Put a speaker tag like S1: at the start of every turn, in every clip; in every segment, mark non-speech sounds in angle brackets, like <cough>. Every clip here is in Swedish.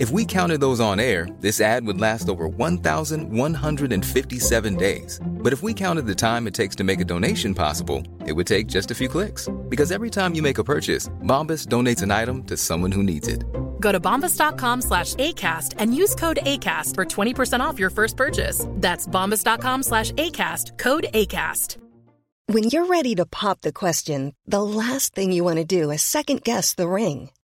S1: If we counted those on air, this ad would last over 1,157 days. But if we counted the time it takes to make a donation possible, it would take just a few clicks. Because every time you make a purchase, Bombas donates an item to someone who needs it.
S2: Go to bombas.com slash ACAST and use code ACAST for 20% off your first purchase. That's bombas.com slash ACAST, code ACAST.
S3: When you're ready to pop the question, the last thing you want to do is second guess the ring.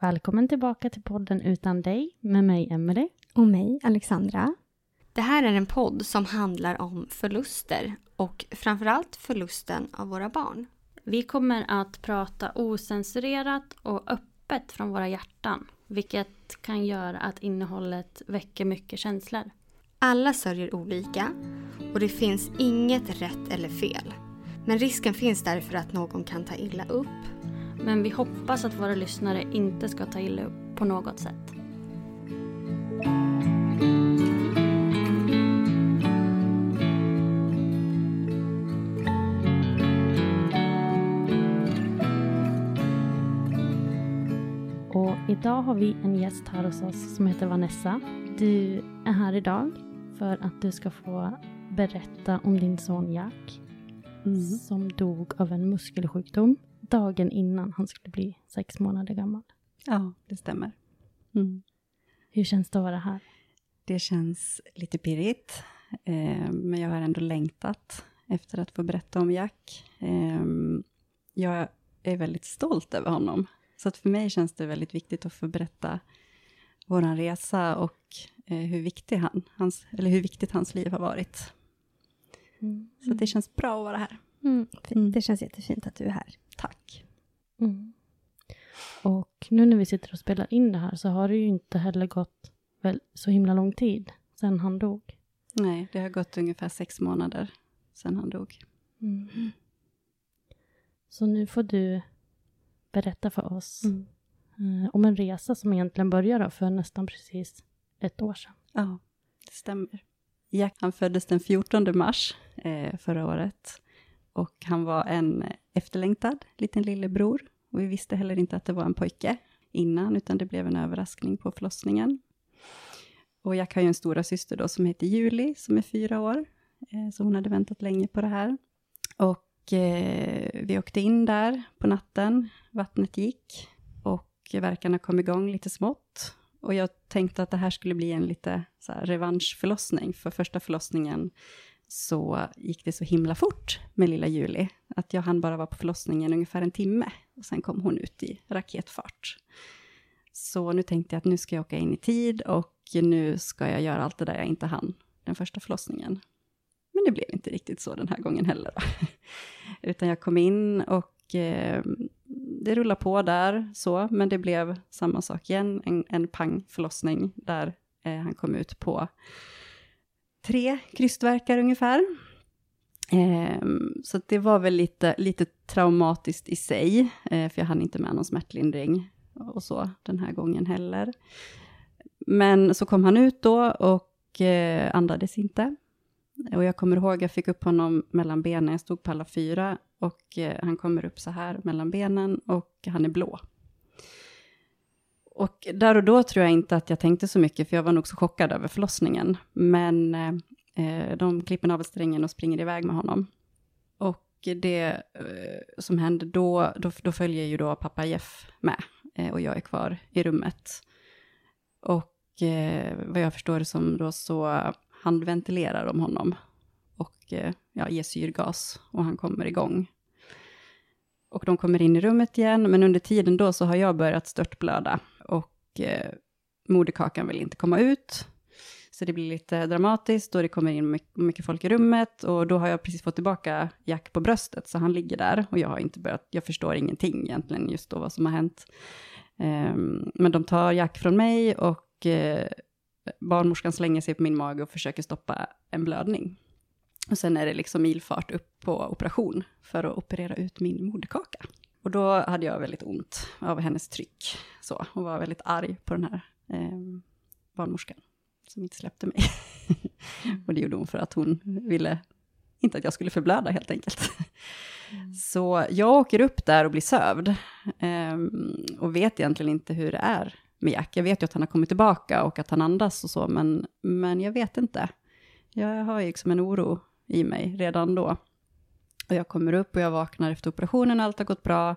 S4: Välkommen tillbaka till podden Utan dig med mig Emelie.
S5: Och mig, Alexandra.
S6: Det här är en podd som handlar om förluster och framförallt förlusten av våra barn.
S4: Vi kommer att prata osensurerat och öppet från våra hjärtan. Vilket kan göra att innehållet väcker mycket känslor.
S6: Alla sörjer olika och det finns inget rätt eller fel. Men risken finns därför att någon kan ta illa upp.
S4: Men vi hoppas att våra lyssnare inte ska ta illa upp på något sätt. Och idag har vi en gäst här hos oss som heter Vanessa. Du är här idag för att du ska få berätta om din son Jack
S5: Mm.
S4: som dog av en muskelsjukdom dagen innan han skulle bli sex månader gammal.
S5: Ja, det stämmer. Mm.
S4: Hur känns det att vara här?
S5: Det känns lite pirrigt, eh, men jag har ändå längtat efter att få berätta om Jack. Eh, jag är väldigt stolt över honom, så att för mig känns det väldigt viktigt att få berätta vår resa och eh, hur, viktig han, hans, eller hur viktigt hans liv har varit.
S4: Mm.
S5: Så det känns bra att vara här.
S4: Mm.
S5: Mm.
S7: Det känns jättefint att du är här.
S5: Tack.
S4: Mm. Och nu när vi sitter och spelar in det här så har det ju inte heller gått väl så himla lång tid sedan han dog.
S5: Nej, det har gått ungefär sex månader sedan han dog.
S4: Mm. Så nu får du berätta för oss
S5: Mm.
S4: eh, om en resa som egentligen började för nästan precis ett år sedan.
S5: Ja, det stämmer. Jack han föddes den 14 mars eh, förra året. Och han var en efterlängtad liten lillebror. Och vi visste heller inte att det var en pojke innan, utan det blev en överraskning på förlossningen. Och Jack har ju en stora syster då som heter Julie, som är fyra år. Eh, så hon hade väntat länge på det här. Och eh, vi åkte in där på natten, vattnet gick. Och verkarna kom igång lite smått. Och jag tänkte att det här skulle bli en lite så här revanschförlossning. För första förlossningen så gick det så himla fort med lilla Julie. Att jag hann bara vara på förlossningen ungefär en timme. Och sen kom hon ut i raketfart. Så nu tänkte jag att nu ska jag åka in i tid och nu ska jag göra allt det där jag inte hann den första förlossningen. Men det blev inte riktigt så den här gången heller. Då. <laughs> Utan jag kom in och eh, det rullade på där så, men det blev samma sak igen, en, en pangförlossning där eh, han kom ut på tre krystverkar ungefär. Eh, så det var väl lite, lite traumatiskt i sig, eh, för jag hann inte med någon smärtlindring och så den här gången heller. Men så kom han ut då och eh, andades inte. Och jag kommer ihåg, jag fick upp honom mellan benen, jag stod på alla fyra och eh, han kommer upp så här mellan benen och han är blå. Och där och då tror jag inte att jag tänkte så mycket, för jag var nog så chockad över förlossningen. Men eh, de klipper navelsträngen och springer iväg med honom. Och det eh, som händer då, då, då följer ju då pappa Jeff med eh, och jag är kvar i rummet. Och eh, vad jag förstår det som då så handventilerar de honom och eh, ja, ger syrgas och han kommer igång. Och de kommer in i rummet igen, men under tiden då så har jag börjat störtblöda. Och eh, moderkakan vill inte komma ut. Så det blir lite dramatiskt och det kommer in mycket, folk i rummet. Och då har jag precis fått tillbaka Jack på bröstet, så han ligger där. Och jag har inte börjat, jag förstår ingenting egentligen just då vad som har hänt. Um, men de tar Jack från mig och uh, barnmorskan slänger sig på min mage och försöker stoppa en blödning. Och sen är det liksom ilfart upp på operation för att operera ut min moderkaka. Och då hade jag väldigt ont av hennes tryck så, och var väldigt arg på den här eh, barnmorskan som inte släppte mig. <laughs> och det gjorde hon för att hon ville inte att jag skulle förblöda helt enkelt. Mm. Så jag åker upp där och blir sövd eh, och vet egentligen inte hur det är med Jack. Jag vet ju att han har kommit tillbaka och att han andas och så, men, men jag vet inte. Jag har ju liksom en oro i mig redan då. Och jag kommer upp och jag vaknar efter operationen, allt har gått bra.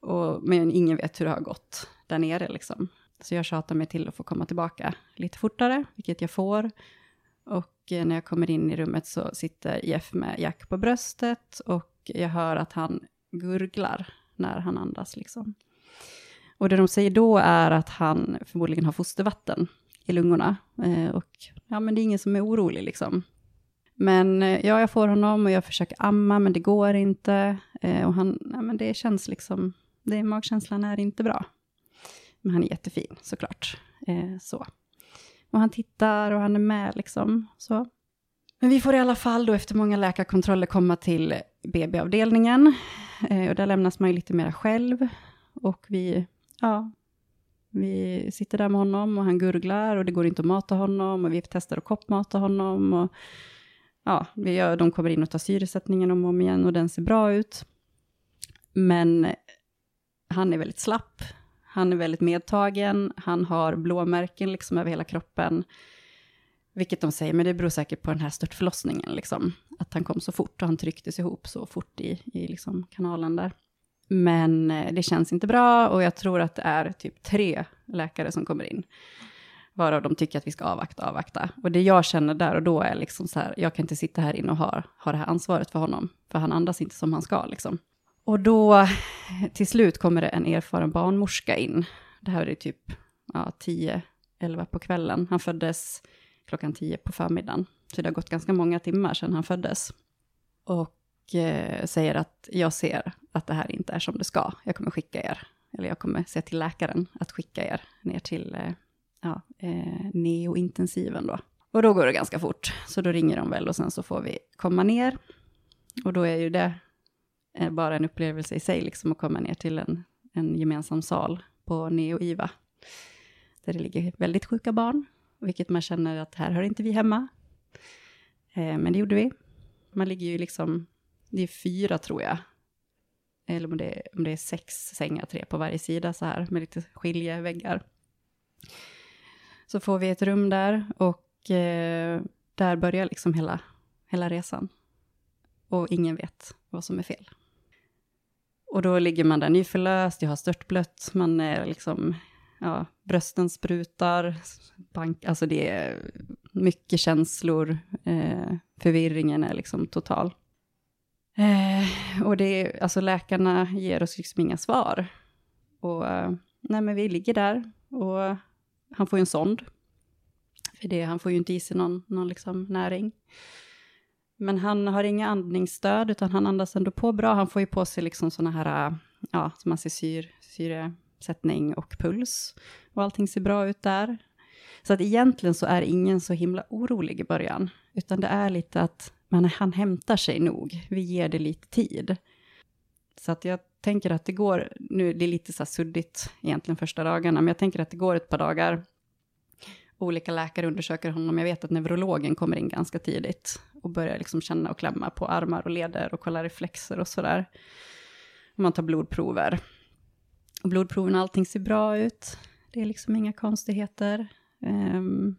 S5: Och, men ingen vet hur det har gått där nere liksom. Så jag tjatar mig till att få komma tillbaka lite fortare, vilket jag får. Och eh, när jag kommer in i rummet så sitter Jeff med Jack på bröstet och jag hör att han gurglar när han andas liksom. Och det de säger då är att han förmodligen har fostervatten i lungorna. Eh, och ja, men det är ingen som är orolig liksom. Men eh, ja, jag får honom och jag försöker amma, men det går inte. Eh, och han, ja, men det känns liksom, det, magkänslan är inte bra. Men han är jättefin såklart. Eh, så. Och han tittar och han är med liksom. Så. Men vi får i alla fall då efter många läkarkontroller komma till BB-avdelningen. Eh, och där lämnas man ju lite mera själv. Och vi, ja, vi sitter där med honom och han gurglar och det går inte att mata honom och vi testar att koppmata honom. Och ja, vi gör, de kommer in och tar syresättningen om och om igen och den ser bra ut. Men han är väldigt slapp, han är väldigt medtagen, han har blåmärken liksom över hela kroppen. Vilket de säger, men det beror säkert på den här störtförlossningen, liksom. Att han kom så fort och han trycktes ihop så fort i, i liksom kanalen där. Men eh, det känns inte bra och jag tror att det är typ tre läkare som kommer in varav de tycker att vi ska avvakta, avvakta. Och det jag känner där och då är liksom så här, jag kan inte sitta här inne och ha, ha det här ansvaret för honom, för han andas inte som han ska liksom. Och då till slut kommer det en erfaren barnmorska in. Det här är typ ja, 10, 11 på kvällen. Han föddes klockan 10 på förmiddagen. Så det har gått ganska många timmar sedan han föddes. Och eh, säger att jag ser att det här inte är som det ska. Jag kommer skicka er, eller jag kommer säga till läkaren att skicka er ner till eh, ja, eh, neointensiven då. Och då går det ganska fort, så då ringer de väl och sen så får vi komma ner. Och då är ju det eh, bara en upplevelse i sig, liksom att komma ner till en, en gemensam sal på Neo-IVA. Där det ligger väldigt sjuka barn, vilket man känner att här hör inte vi hemma. Eh, men det gjorde vi. Man ligger ju liksom, det är fyra tror jag, eller om det, är, om det är sex sängar, tre på varje sida så här, med lite skiljeväggar. Så får vi ett rum där och eh, där börjar liksom hela, hela resan. Och ingen vet vad som är fel. Och då ligger man där nyförlöst, jag har störtblött, man är liksom, ja, brösten sprutar, bank, alltså det är mycket känslor, eh, förvirringen är liksom total. Eh, och det alltså läkarna ger oss liksom inga svar. Och eh, nej men vi ligger där och han får ju en sond. För det, han får ju inte i sig någon, någon liksom näring. Men han har inga andningsstöd, utan han andas ändå på bra. Han får ju på sig liksom sådana här, äh, ja, som man ser syr, syresättning och puls. Och allting ser bra ut där. Så att egentligen så är ingen så himla orolig i början. Utan det är lite att man, han hämtar sig nog. Vi ger det lite tid. Så att jag tänker att det går, nu det är lite så här suddigt egentligen första dagarna, men jag tänker att det går ett par dagar. Olika läkare undersöker honom. Jag vet att neurologen kommer in ganska tidigt och börjar liksom känna och klämma på armar och leder och kolla reflexer och sådär. Man tar blodprover. Och blodproven, allting ser bra ut. Det är liksom inga konstigheter. Um,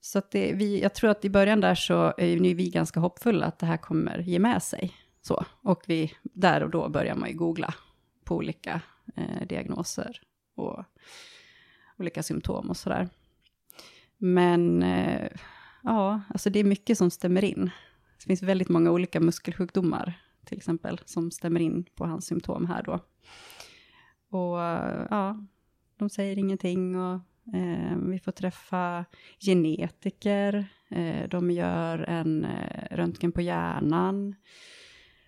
S5: så att det, vi, jag tror att i början där så är vi ganska hoppfulla att det här kommer ge med sig. Så, och vi, där och då börjar man ju googla på olika eh, diagnoser och olika symptom och sådär. Men eh, ja, alltså det är mycket som stämmer in. Det finns väldigt många olika muskelsjukdomar till exempel, som stämmer in på hans symptom här då. Och ja, de säger ingenting och eh, vi får träffa genetiker, eh, de gör en eh, röntgen på hjärnan,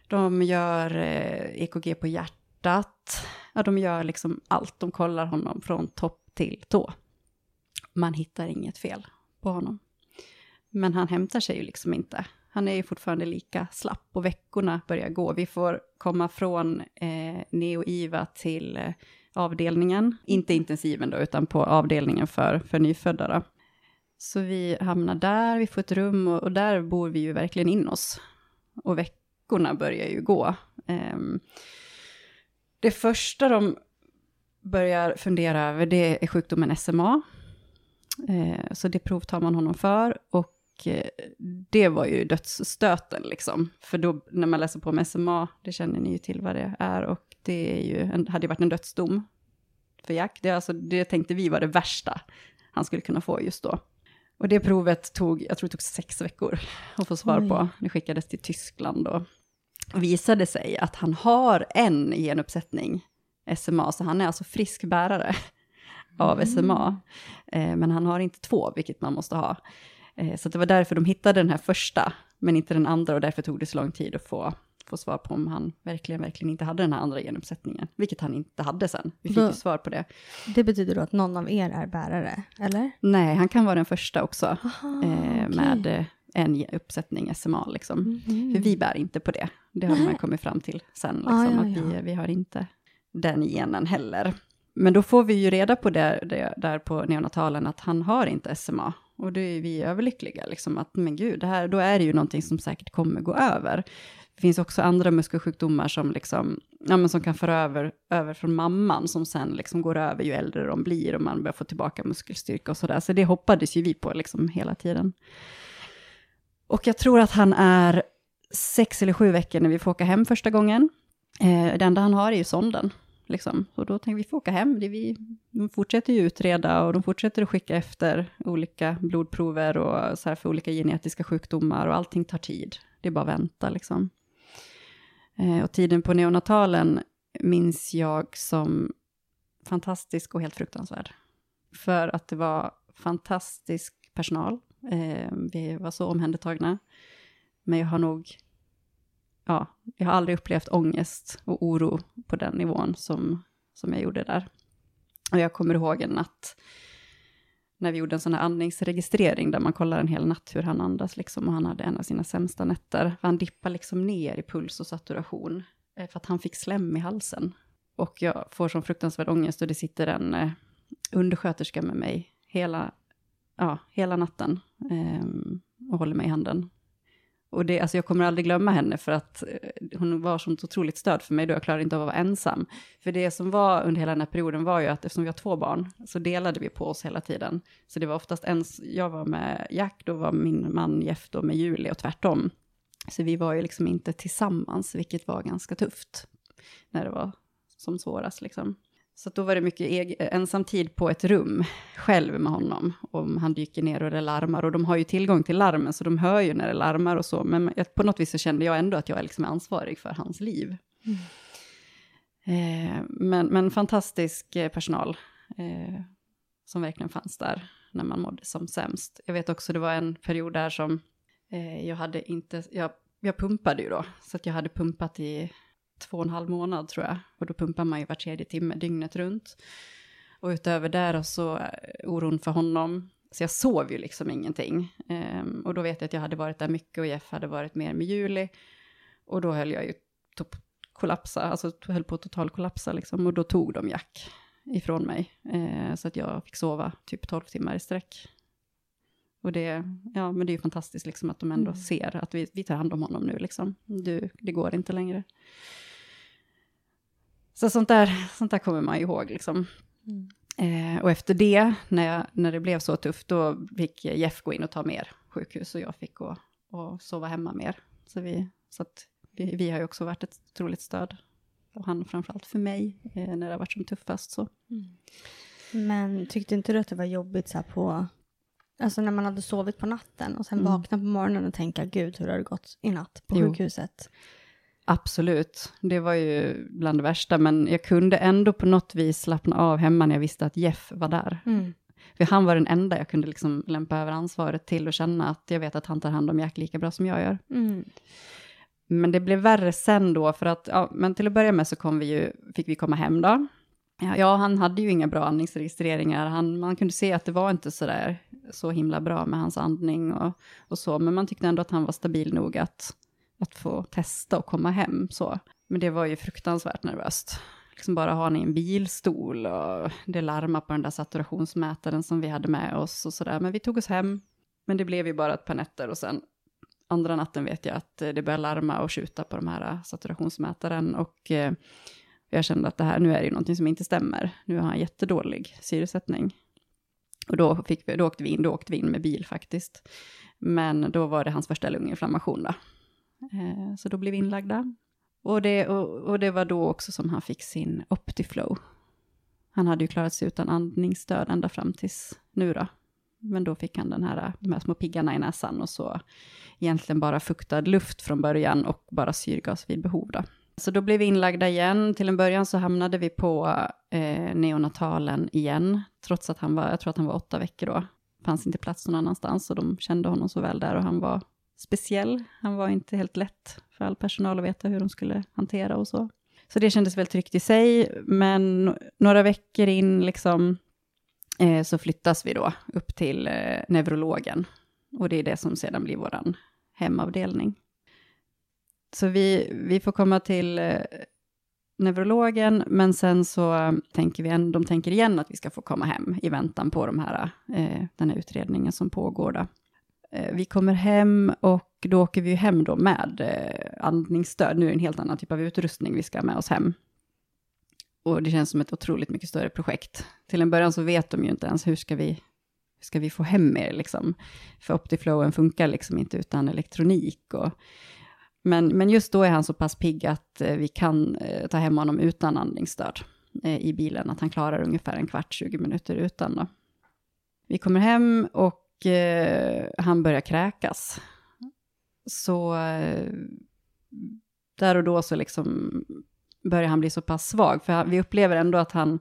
S5: de gör eh, EKG på hjärtat, ja, de gör liksom allt, de kollar honom från topp till tå. Man hittar inget fel på honom. Men han hämtar sig ju liksom inte. Han är ju fortfarande lika slapp och veckorna börjar gå. Vi får komma från eh, neo-IVA till eh, avdelningen, inte intensiven då, utan på avdelningen för, för nyfödda. Då. Så vi hamnar där, vi får ett rum och, och, där bor vi ju verkligen in oss. Och veckorna börjar ju gå. Ehm, det första de börjar fundera över det är sjukdomen SMA. Eh, så det provtar man honom för och eh, det var ju dödsstöten liksom. För då när man läser på om SMA, det känner ni ju till vad det är och det är ju en, hade ju varit en dödsdom för Jack. Det, alltså, det tänkte vi var det värsta han skulle kunna få just då. Och det provet tog, jag tror det tog sex veckor att få svar Oj. på. Det skickades till Tyskland och visade sig att han har en genuppsättning SMA, så han är alltså frisk bärare <laughs> av mm. SMA. Eh, men han har inte två, vilket man måste ha. Eh, så det var därför de hittade den här första, men inte den andra, och därför tog det så lång tid att få, få svar på om han verkligen, verkligen inte hade den här andra genuppsättningen, vilket han inte hade sen. Vi fick då, ju svar på det.
S7: Det betyder då att någon av er är bärare, eller?
S5: Nej, han kan vara den första också, Aha, eh, okay. med en uppsättning SMA, liksom. Mm -hmm. För vi bär inte på det, det har man kommit fram till sen, liksom, ah, ja, ja. att vi, vi har inte den genen heller. Men då får vi ju reda på det, det, där på neonatalen att han har inte SMA. Och då är vi överlyckliga, liksom att men gud, det här, då är det ju någonting som säkert kommer gå över. Det finns också andra muskelsjukdomar som, liksom, ja, men som kan föra över, över från mamman, som sen liksom går över ju äldre de blir och man börjar få tillbaka muskelstyrka och sådär. Så det hoppades ju vi på liksom hela tiden. Och jag tror att han är sex eller sju veckor när vi får åka hem första gången. Eh, det enda han har är ju sonden. Liksom. Och då tänkte vi, får åka hem. Det vi, de fortsätter ju utreda och de fortsätter att skicka efter olika blodprover och så här för olika genetiska sjukdomar och allting tar tid. Det är bara att vänta liksom. Eh, och tiden på neonatalen minns jag som fantastisk och helt fruktansvärd. För att det var fantastisk personal. Eh, vi var så omhändertagna. Men jag har nog ja, jag har aldrig upplevt ångest och oro på den nivån som, som jag gjorde där. Och jag kommer ihåg en natt när vi gjorde en sån här andningsregistrering där man kollar en hel natt hur han andas liksom och han hade en av sina sämsta nätter. Han dippar liksom ner i puls och saturation eh, för att han fick slem i halsen. Och jag får sån fruktansvärd ångest och det sitter en eh, undersköterska med mig hela, ja, hela natten eh, och håller mig i handen. Och det, alltså jag kommer aldrig glömma henne för att eh, hon var sånt otroligt stöd för mig då jag klarade inte av att vara ensam. För det som var under hela den här perioden var ju att eftersom vi har två barn så delade vi på oss hela tiden. Så det var oftast en, jag var med Jack, då var min man Jeff då med Julie och tvärtom. Så vi var ju liksom inte tillsammans, vilket var ganska tufft när det var som svårast liksom. Så då var det mycket ensam tid på ett rum, själv med honom. Om han dyker ner och det larmar. Och de har ju tillgång till larmen, så de hör ju när det larmar och så. Men på något vis så kände jag ändå att jag är liksom ansvarig för hans liv. Mm. Eh, men, men fantastisk eh, personal eh, som verkligen fanns där när man mådde som sämst. Jag vet också det var en period där som eh, jag hade inte, jag, jag pumpade ju då, så att jag hade pumpat i två och en halv månad tror jag. Och då pumpar man ju var tredje timme dygnet runt. Och utöver det så eh, oron för honom. Så jag sov ju liksom ingenting. Um, och då vet jag att jag hade varit där mycket och Jeff hade varit mer med Juli. Och då höll jag ju kollapsa, alltså höll på att totalkollapsa liksom. Och då tog de Jack ifrån mig. Uh, så att jag fick sova typ 12 timmar i sträck. Och det, ja, men det är ju fantastiskt liksom att de ändå mm. ser att vi, vi tar hand om honom nu liksom. Du, det går inte längre. Så sånt där, sånt där kommer man ihåg liksom. Mm. Eh, och efter det, när, jag, när det blev så tufft, då fick Jeff gå in och ta mer sjukhus och jag fick gå och sova hemma mer. Så, vi, så vi, vi har ju också varit ett otroligt stöd. Och han framförallt för mig, eh, när det har varit som tuffast. Så. Mm.
S7: Men tyckte inte du att det var jobbigt så på, alltså när man hade sovit på natten och sen mm. vakna på morgonen och tänka, gud hur har det gått i natt på jo. sjukhuset?
S5: Absolut, det var ju bland det värsta, men jag kunde ändå på något vis slappna av hemma när jag visste att Jeff var där.
S7: Mm.
S5: För han var den enda jag kunde liksom lämpa över ansvaret till och känna att jag vet att han tar hand om Jack lika bra som jag gör.
S7: Mm.
S5: Men det blev värre sen då, för att, ja, men till att börja med så kom vi ju, fick vi komma hem då. Ja, ja, han hade ju inga bra andningsregistreringar. Han, man kunde se att det var inte så där så himla bra med hans andning och, och så, men man tyckte ändå att han var stabil nog att, att få testa och komma hem så. Men det var ju fruktansvärt nervöst. Liksom bara ha ni en bilstol och det larmar på den där saturationsmätaren som vi hade med oss och sådär. Men vi tog oss hem, men det blev ju bara ett par nätter och sen andra natten vet jag att eh, det började larma och skjuta på de här eh, saturationsmätaren och eh, jag kände att det här, nu är det ju någonting som inte stämmer. Nu har han jättedålig syresättning. Och då, fick vi, då åkte vi in, då åkte vi in med bil faktiskt. Men då var det hans första lunginflammation då. Eh, så då blev vi inlagda. Och det, och, och det var då också som han fick sin Optiflow. Han hade ju klarat sig utan andningsstöd ända fram tills nu då. Men då fick han den här, de här små piggarna i näsan och så egentligen bara fuktad luft från början och bara syrgas vid behov då. Så då blev vi inlagda igen. Till en början så hamnade vi på eh, neonatalen igen, trots att han var, jag tror att han var åtta veckor då. Fanns inte plats någon annanstans och de kände honom så väl där och han var speciell. Han var inte helt lätt för all personal att veta hur de skulle hantera och så. Så det kändes väl tryggt i sig, men några veckor in liksom eh, så flyttas vi då upp till eh, neurologen. Och det är det som sedan blir vår hemavdelning. Så vi, vi får komma till eh, neurologen, men sen så tänker vi, en, de tänker igen att vi ska få komma hem i väntan på de här, eh, den här utredningen som pågår. Då. Eh, vi kommer hem och då åker vi hem då med eh, andningsstöd. Nu är det en helt annan typ av utrustning vi ska ha med oss hem. Och det känns som ett otroligt mycket större projekt. Till en början så vet de ju inte ens hur ska vi, ska vi få hem er liksom. För Optiflowen funkar liksom inte utan elektronik och men, men just då är han så pass pigg att eh, vi kan ta hem honom utan andningsstöd i bilen, att han klarar ungefär en kvart, 20 minuter utan. Då. Vi kommer hem och eh, han börjar kräkas. Så eh, där och då så liksom börjar han bli så pass svag, för vi upplever ändå att han,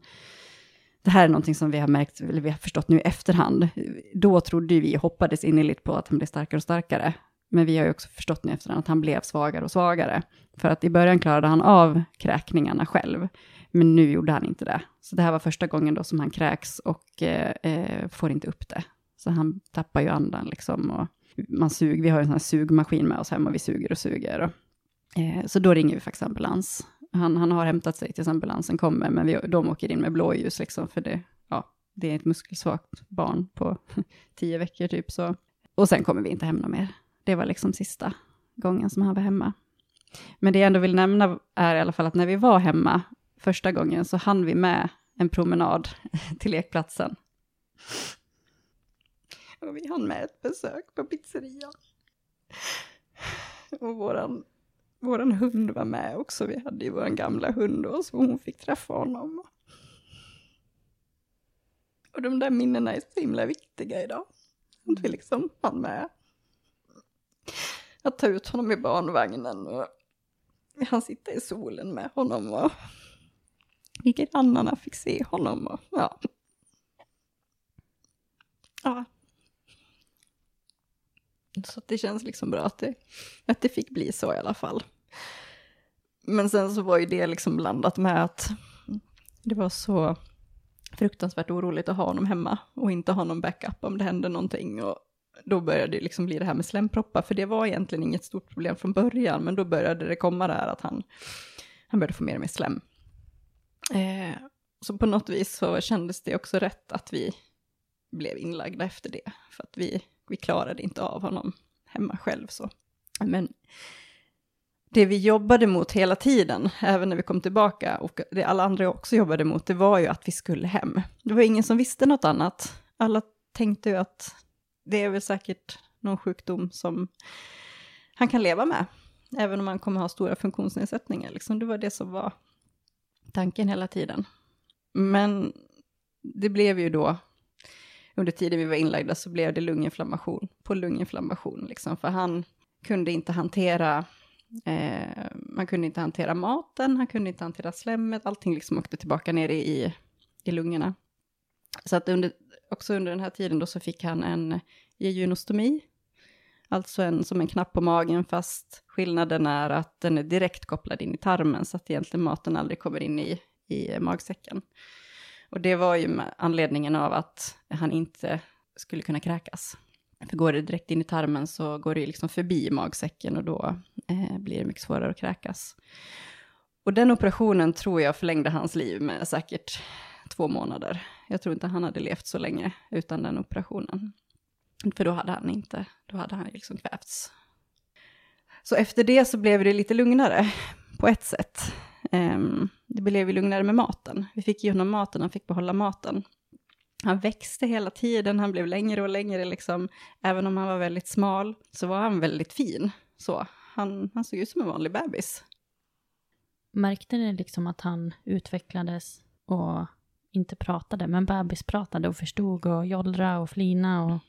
S5: det här är någonting som vi har märkt, eller vi har förstått nu i efterhand. Då trodde vi, hoppades innerligt på att han blev starkare och starkare. Men vi har ju också förstått nu efterhand att han blev svagare och svagare. För att i början klarade han av kräkningarna själv, men nu gjorde han inte det. Så det här var första gången då som han kräks och eh, eh får inte upp det. Så han tappar ju andan liksom. Och man suger, vi har en sån här sugmaskin med oss hemma, vi suger och suger. Och, eh, så då ringer vi faktiskt ambulans. Han, han har hämtat sig tills ambulansen kommer, men vi, de åker in med blåljus liksom, för det, ja, det är ett muskelsvagt barn på <laughs> tio veckor typ. Så. Och sen kommer vi inte hem mer det var liksom sista gången som han var hemma. Men det jag ändå vill nämna är i alla fall att när vi var hemma första gången så hann vi med en promenad <laughs> till lekplatsen. Och vi hann med ett besök på pizzerian. Och våran, våran hund var med också. Vi hade ju våran gamla hund då, så hon fick träffa honom. Och de där minnena är så himla viktiga idag. Att vi liksom hann med att ta ut honom i barnvagnen och han sitter i solen med honom och grannarna fick se honom och ja. Ja. Så det känns liksom bra att det, att det fick bli så i alla fall. Men sen så var ju det liksom blandat med att det var så fruktansvärt oroligt att ha honom hemma och inte ha någon backup om det hände någonting. Och då började det liksom bli det här med slemproppar, för det var egentligen inget stort problem från början, men då började det komma det här att han, han började få mer och mer slem. Eh, så på något vis så kändes det också rätt att vi blev inlagda efter det, för att vi, vi klarade inte av honom hemma själv så. Men det vi jobbade mot hela tiden, även när vi kom tillbaka, och det alla andra också jobbade mot, det var ju att vi skulle hem. Det var ingen som visste något annat. Alla tänkte ju att det är väl säkert någon sjukdom som han kan leva med, även om han kommer ha stora funktionsnedsättningar. Liksom. Det var det som var tanken hela tiden. Men det blev ju då, under tiden vi var inlagda, så blev det lunginflammation på lunginflammation, liksom, för han kunde inte hantera Eh, man kunde inte hantera maten, han kunde inte hantera slemmet, allting liksom åkte tillbaka ner i, i lungorna. Så att under, också under den här tiden då så fick han en jejunostomi, alltså en, som en knapp på magen, fast skillnaden är att den är direkt kopplad in i tarmen, så att egentligen maten aldrig kommer in i, i magsäcken. Och det var ju med anledningen av att han inte skulle kunna kräkas. För går det direkt in i tarmen så går det liksom förbi magsäcken och då eh, blir det mycket svårare att kräkas. Och den operationen tror jag förlängde hans liv med säkert två månader. Jag tror inte han hade levt så länge utan den operationen. För då hade han inte, då hade han liksom kvävts. Så efter det så blev det lite lugnare på ett sätt. Um, det blev ju lugnare med maten. Vi fick ge honom maten, han fick behålla maten. Han växte hela tiden, han blev längre och längre liksom. Även om han var väldigt smal så var han väldigt fin. Så han, han såg ut som en vanlig bebis.
S4: Märkte ni liksom att han utvecklades och inte pratade, men bebis pratade och förstod och jollra och flina och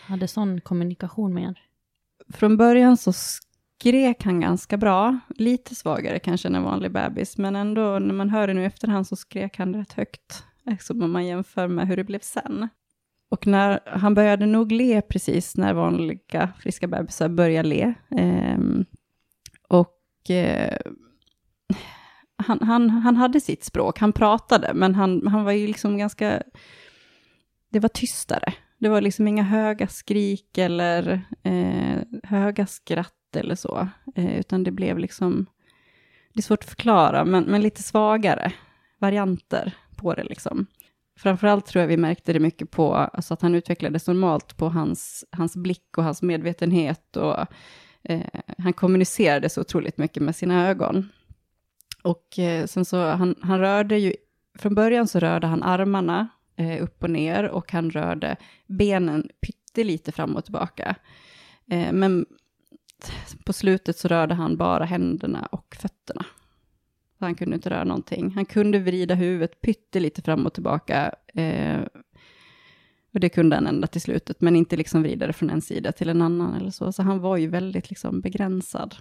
S4: hade sån kommunikation med er?
S5: Från början så skrek han ganska bra, lite svagare kanske än en vanlig bebis, men ändå när man hör det nu i efterhand så skrek han rätt högt, liksom om man jämför med hur det blev sen. Och när han började nog le precis när vanliga friska bebisar börjar le. Eh, och eh, han, han, han hade sitt språk, han pratade, men han, han var ju liksom ganska... Det var tystare. Det var liksom inga höga skrik eller eh, höga skratt eller så, eh, utan det blev liksom... Det är svårt att förklara, men, men lite svagare varianter på det liksom. Framförallt tror jag vi märkte det mycket på alltså att han utvecklades normalt på hans, hans blick och hans medvetenhet och eh, han kommunicerade så otroligt mycket med sina ögon. Och eh, sen så, han, han rörde ju, från början så rörde han armarna eh, upp och ner och han rörde benen pyttelite fram och tillbaka. Eh, men på slutet så rörde han bara händerna och fötterna. Så han kunde inte röra någonting. Han kunde vrida huvudet pyttelite fram och tillbaka. Eh, och det kunde han ända till slutet, men inte liksom vrida det från en sida till en annan eller så. Så han var ju väldigt liksom begränsad.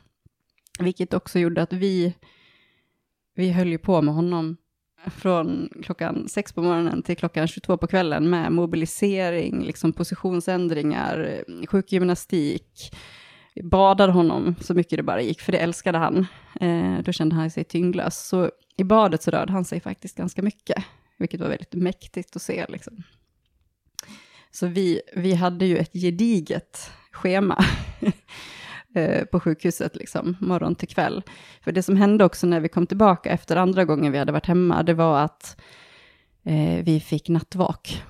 S5: Vilket också gjorde att vi vi höll ju på med honom från klockan sex på morgonen till klockan 22 på kvällen med mobilisering, liksom positionsändringar, sjukgymnastik. Vi badade honom så mycket det bara gick, för det älskade han. Eh, då kände han sig tyngdlös. Så i badet så rörde han sig faktiskt ganska mycket, vilket var väldigt mäktigt att se. Liksom. Så vi, vi hade ju ett gediget schema <laughs> eh, på sjukhuset, liksom, morgon till kväll. För det som hände också när vi kom tillbaka efter andra gången vi hade varit hemma, det var att eh, vi fick nattvak.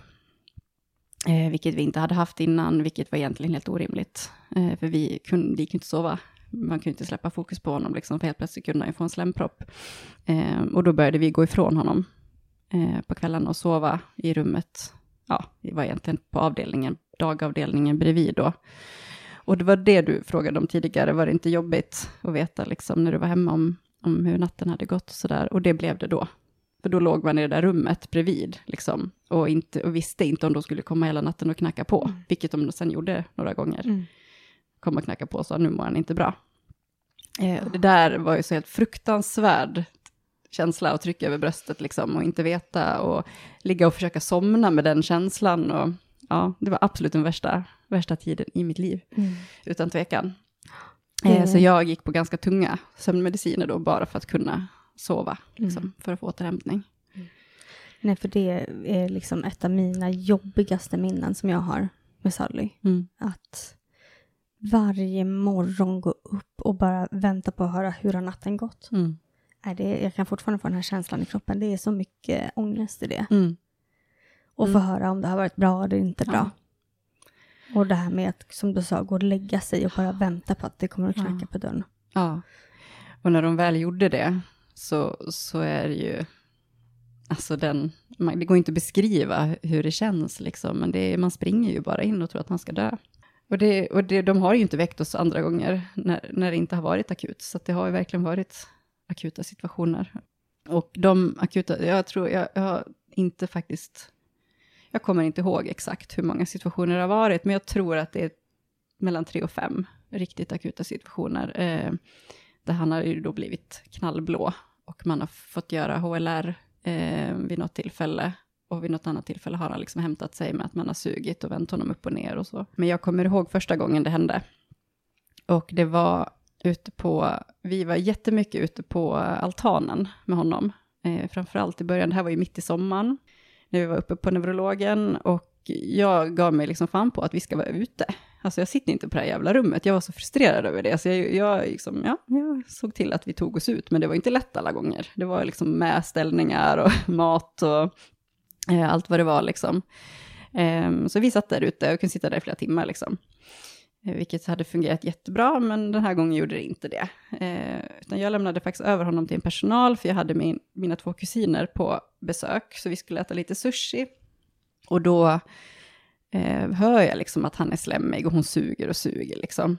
S5: Eh, vilket vi inte hade haft innan, vilket var egentligen helt orimligt. Eh, för vi kunde, gick inte sova. Man kunde inte släppa fokus på honom, liksom, för helt plötsligt kunde han ju få en slempropp. Eh, och då började vi gå ifrån honom eh, på kvällen och sova i rummet. Ja, vi var egentligen på avdelningen, dagavdelningen bredvid då. Och det var det du frågade om tidigare, var det inte jobbigt att veta liksom, när du var hemma om, om hur natten hade gått och sådär? Och det blev det då. För då låg man i det där rummet bredvid, liksom, och, inte, och visste inte om de skulle komma hela natten och knacka på, mm. vilket de sen gjorde några gånger. Mm. Kom och knacka på och sa, nu mår han inte bra. Eh, det där var ju så helt fruktansvärd känsla och tryck över bröstet liksom, och inte veta och ligga och försöka somna med den känslan. Och, ja, det var absolut den värsta, värsta tiden i mitt liv, mm. utan tvekan. Mm. Så jag gick på ganska tunga sömnmediciner då, bara för att kunna sova, liksom, mm. för att få återhämtning.
S7: Mm. Nej, för det är liksom ett av mina jobbigaste minnen som jag har med Sally. Mm. Att varje morgon gå upp och bara vänta på att höra hur har natten gått. Mm. Nej, det, jag kan fortfarande få den här känslan i kroppen. Det är så mycket ångest i det. Mm och mm. få höra om det har varit bra eller inte bra. Ja. Och det här med att, som du sa, gå och lägga sig och bara vänta på att det kommer att knacka ja. på dörren.
S5: Ja, och när de väl gjorde det så, så är det ju, alltså den, man, det går inte att beskriva hur det känns liksom, men det, man springer ju bara in och tror att man ska dö. Och, det, och det, de har ju inte väckt oss andra gånger när, när det inte har varit akut, så det har ju verkligen varit akuta situationer. Och de akuta, jag tror, jag, jag har inte faktiskt jag kommer inte ihåg exakt hur många situationer det har varit, men jag tror att det är mellan tre och fem riktigt akuta situationer. Eh, där han har ju då blivit knallblå och man har fått göra HLR eh, vid något tillfälle. Och vid något annat tillfälle har han liksom hämtat sig med att man har sugit och vänt honom upp och ner och så. Men jag kommer ihåg första gången det hände. Och det var ute på, vi var jättemycket ute på altanen med honom. Eh, framförallt i början, det här var ju mitt i sommaren, när vi var uppe på neurologen. Och jag gav mig liksom fan på att vi ska vara ute. Alltså jag sitter inte på det här jävla rummet, jag var så frustrerad över det. Så jag, jag, liksom, ja, jag såg till att vi tog oss ut, men det var inte lätt alla gånger. Det var liksom med ställningar och <laughs> mat och eh, allt vad det var liksom. Eh, så vi satt där ute och kunde sitta där i flera timmar liksom. Eh, vilket hade fungerat jättebra, men den här gången gjorde det inte det. Eh, utan jag lämnade faktiskt över honom till en personal, för jag hade min, mina två kusiner på besök, så vi skulle äta lite sushi. Och då eh, hör jag liksom att han är slemmig och hon suger och suger liksom.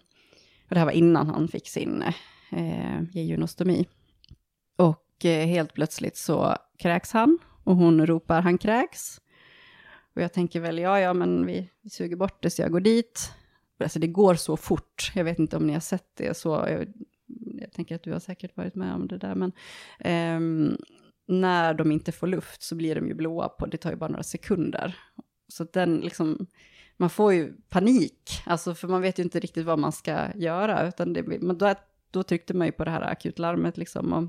S5: Och det här var innan han fick sin eh, gejunostomi. Och eh, helt plötsligt så kräks han och hon ropar han kräks. Och jag tänker väl, ja, ja, men vi, vi suger bort det så jag går dit. Alltså det går så fort. Jag vet inte om ni har sett det så. Jag, jag tänker att du har säkert varit med om det där, men eh, när de inte får luft så blir de ju blåa på, det tar ju bara några sekunder. Så den liksom, man får ju panik, alltså för man vet ju inte riktigt vad man ska göra, utan det, men då, då tryckte man ju på det här akutlarmet liksom, och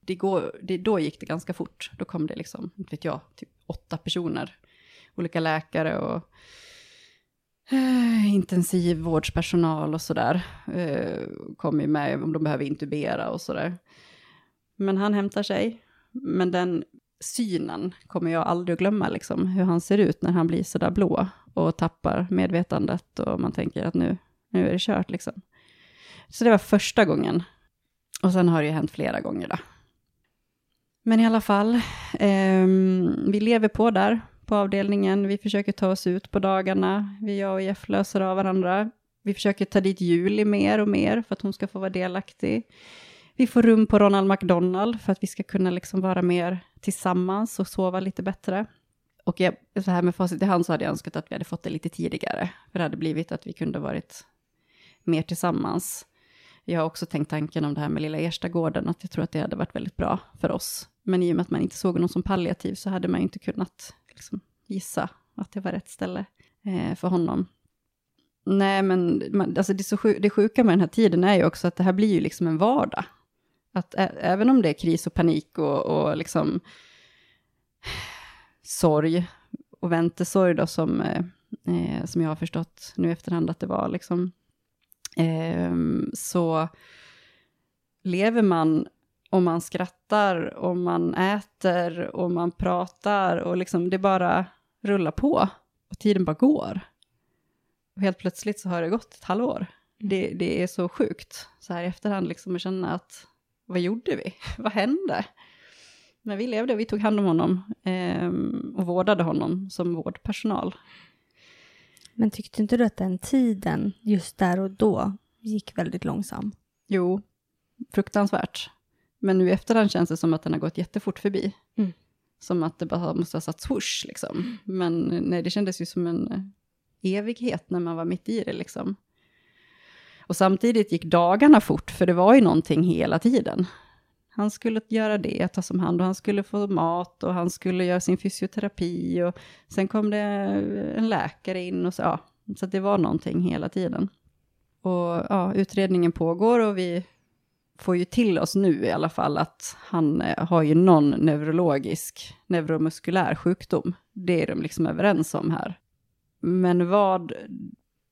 S5: det går, det, då gick det ganska fort. Då kom det liksom, inte vet jag, typ åtta personer, olika läkare och eh, intensivvårdspersonal och sådär. Eh, kom ju med om de behöver intubera och sådär. Men han hämtar sig. Men den synen kommer jag aldrig att glömma, liksom, hur han ser ut när han blir sådär blå och tappar medvetandet och man tänker att nu, nu är det kört liksom. Så det var första gången. Och sen har det ju hänt flera gånger då. Men i alla fall, eh, vi lever på där på avdelningen. Vi försöker ta oss ut på dagarna. Vi, jag och Jeff löser av varandra. Vi försöker ta dit Julie mer och mer för att hon ska få vara delaktig. Vi får rum på Ronald McDonald för att vi ska kunna liksom vara mer tillsammans och sova lite bättre. Och jag, så här med facit i hand så hade jag önskat att vi hade fått det lite tidigare. För det hade blivit att vi kunde varit mer tillsammans. Jag har också tänkt tanken om det här med lilla Erstagården, att jag tror att det hade varit väldigt bra för oss. Men i och med att man inte såg någon som palliativ så hade man inte kunnat liksom, gissa att det var rätt ställe eh, för honom. Nej, men man, alltså det, så sjuk, det sjuka med den här tiden är ju också att det här blir ju liksom en vardag. Att ä, även om det är kris och panik och, och liksom sorg och väntesorg då som, eh, eh, som jag har förstått nu efterhand att det var liksom, eh, så lever man och man skrattar och man äter och man pratar och liksom det bara rullar på och tiden bara går. Och helt plötsligt så har det gått ett halvår. Mm. Det, det är så sjukt så här i efterhand liksom att känna att vad gjorde vi? <laughs> vad hände? Men vi levde och vi tog hand om honom eh, och vårdade honom som vårdpersonal.
S7: Men tyckte inte du att den tiden, just där och då, gick väldigt långsam?
S5: Jo, fruktansvärt. Men nu i efterhand känns det som att den har gått jättefort förbi. Mm. Som att det bara måste ha satt swoosh liksom. Men nej, det kändes ju som en eh, evighet när man var mitt i det liksom. Och samtidigt gick dagarna fort, för det var ju någonting hela tiden. Han skulle göra det, tas om hand och han skulle få mat och han skulle göra sin fysioterapi och sen kom det en läkare in och så, ja, så det var någonting hela tiden. Och ja, utredningen pågår och vi får ju till oss nu i alla fall att han eh, har ju någon neurologisk, neuromuskulär sjukdom. Det är de liksom överens om här. Men vad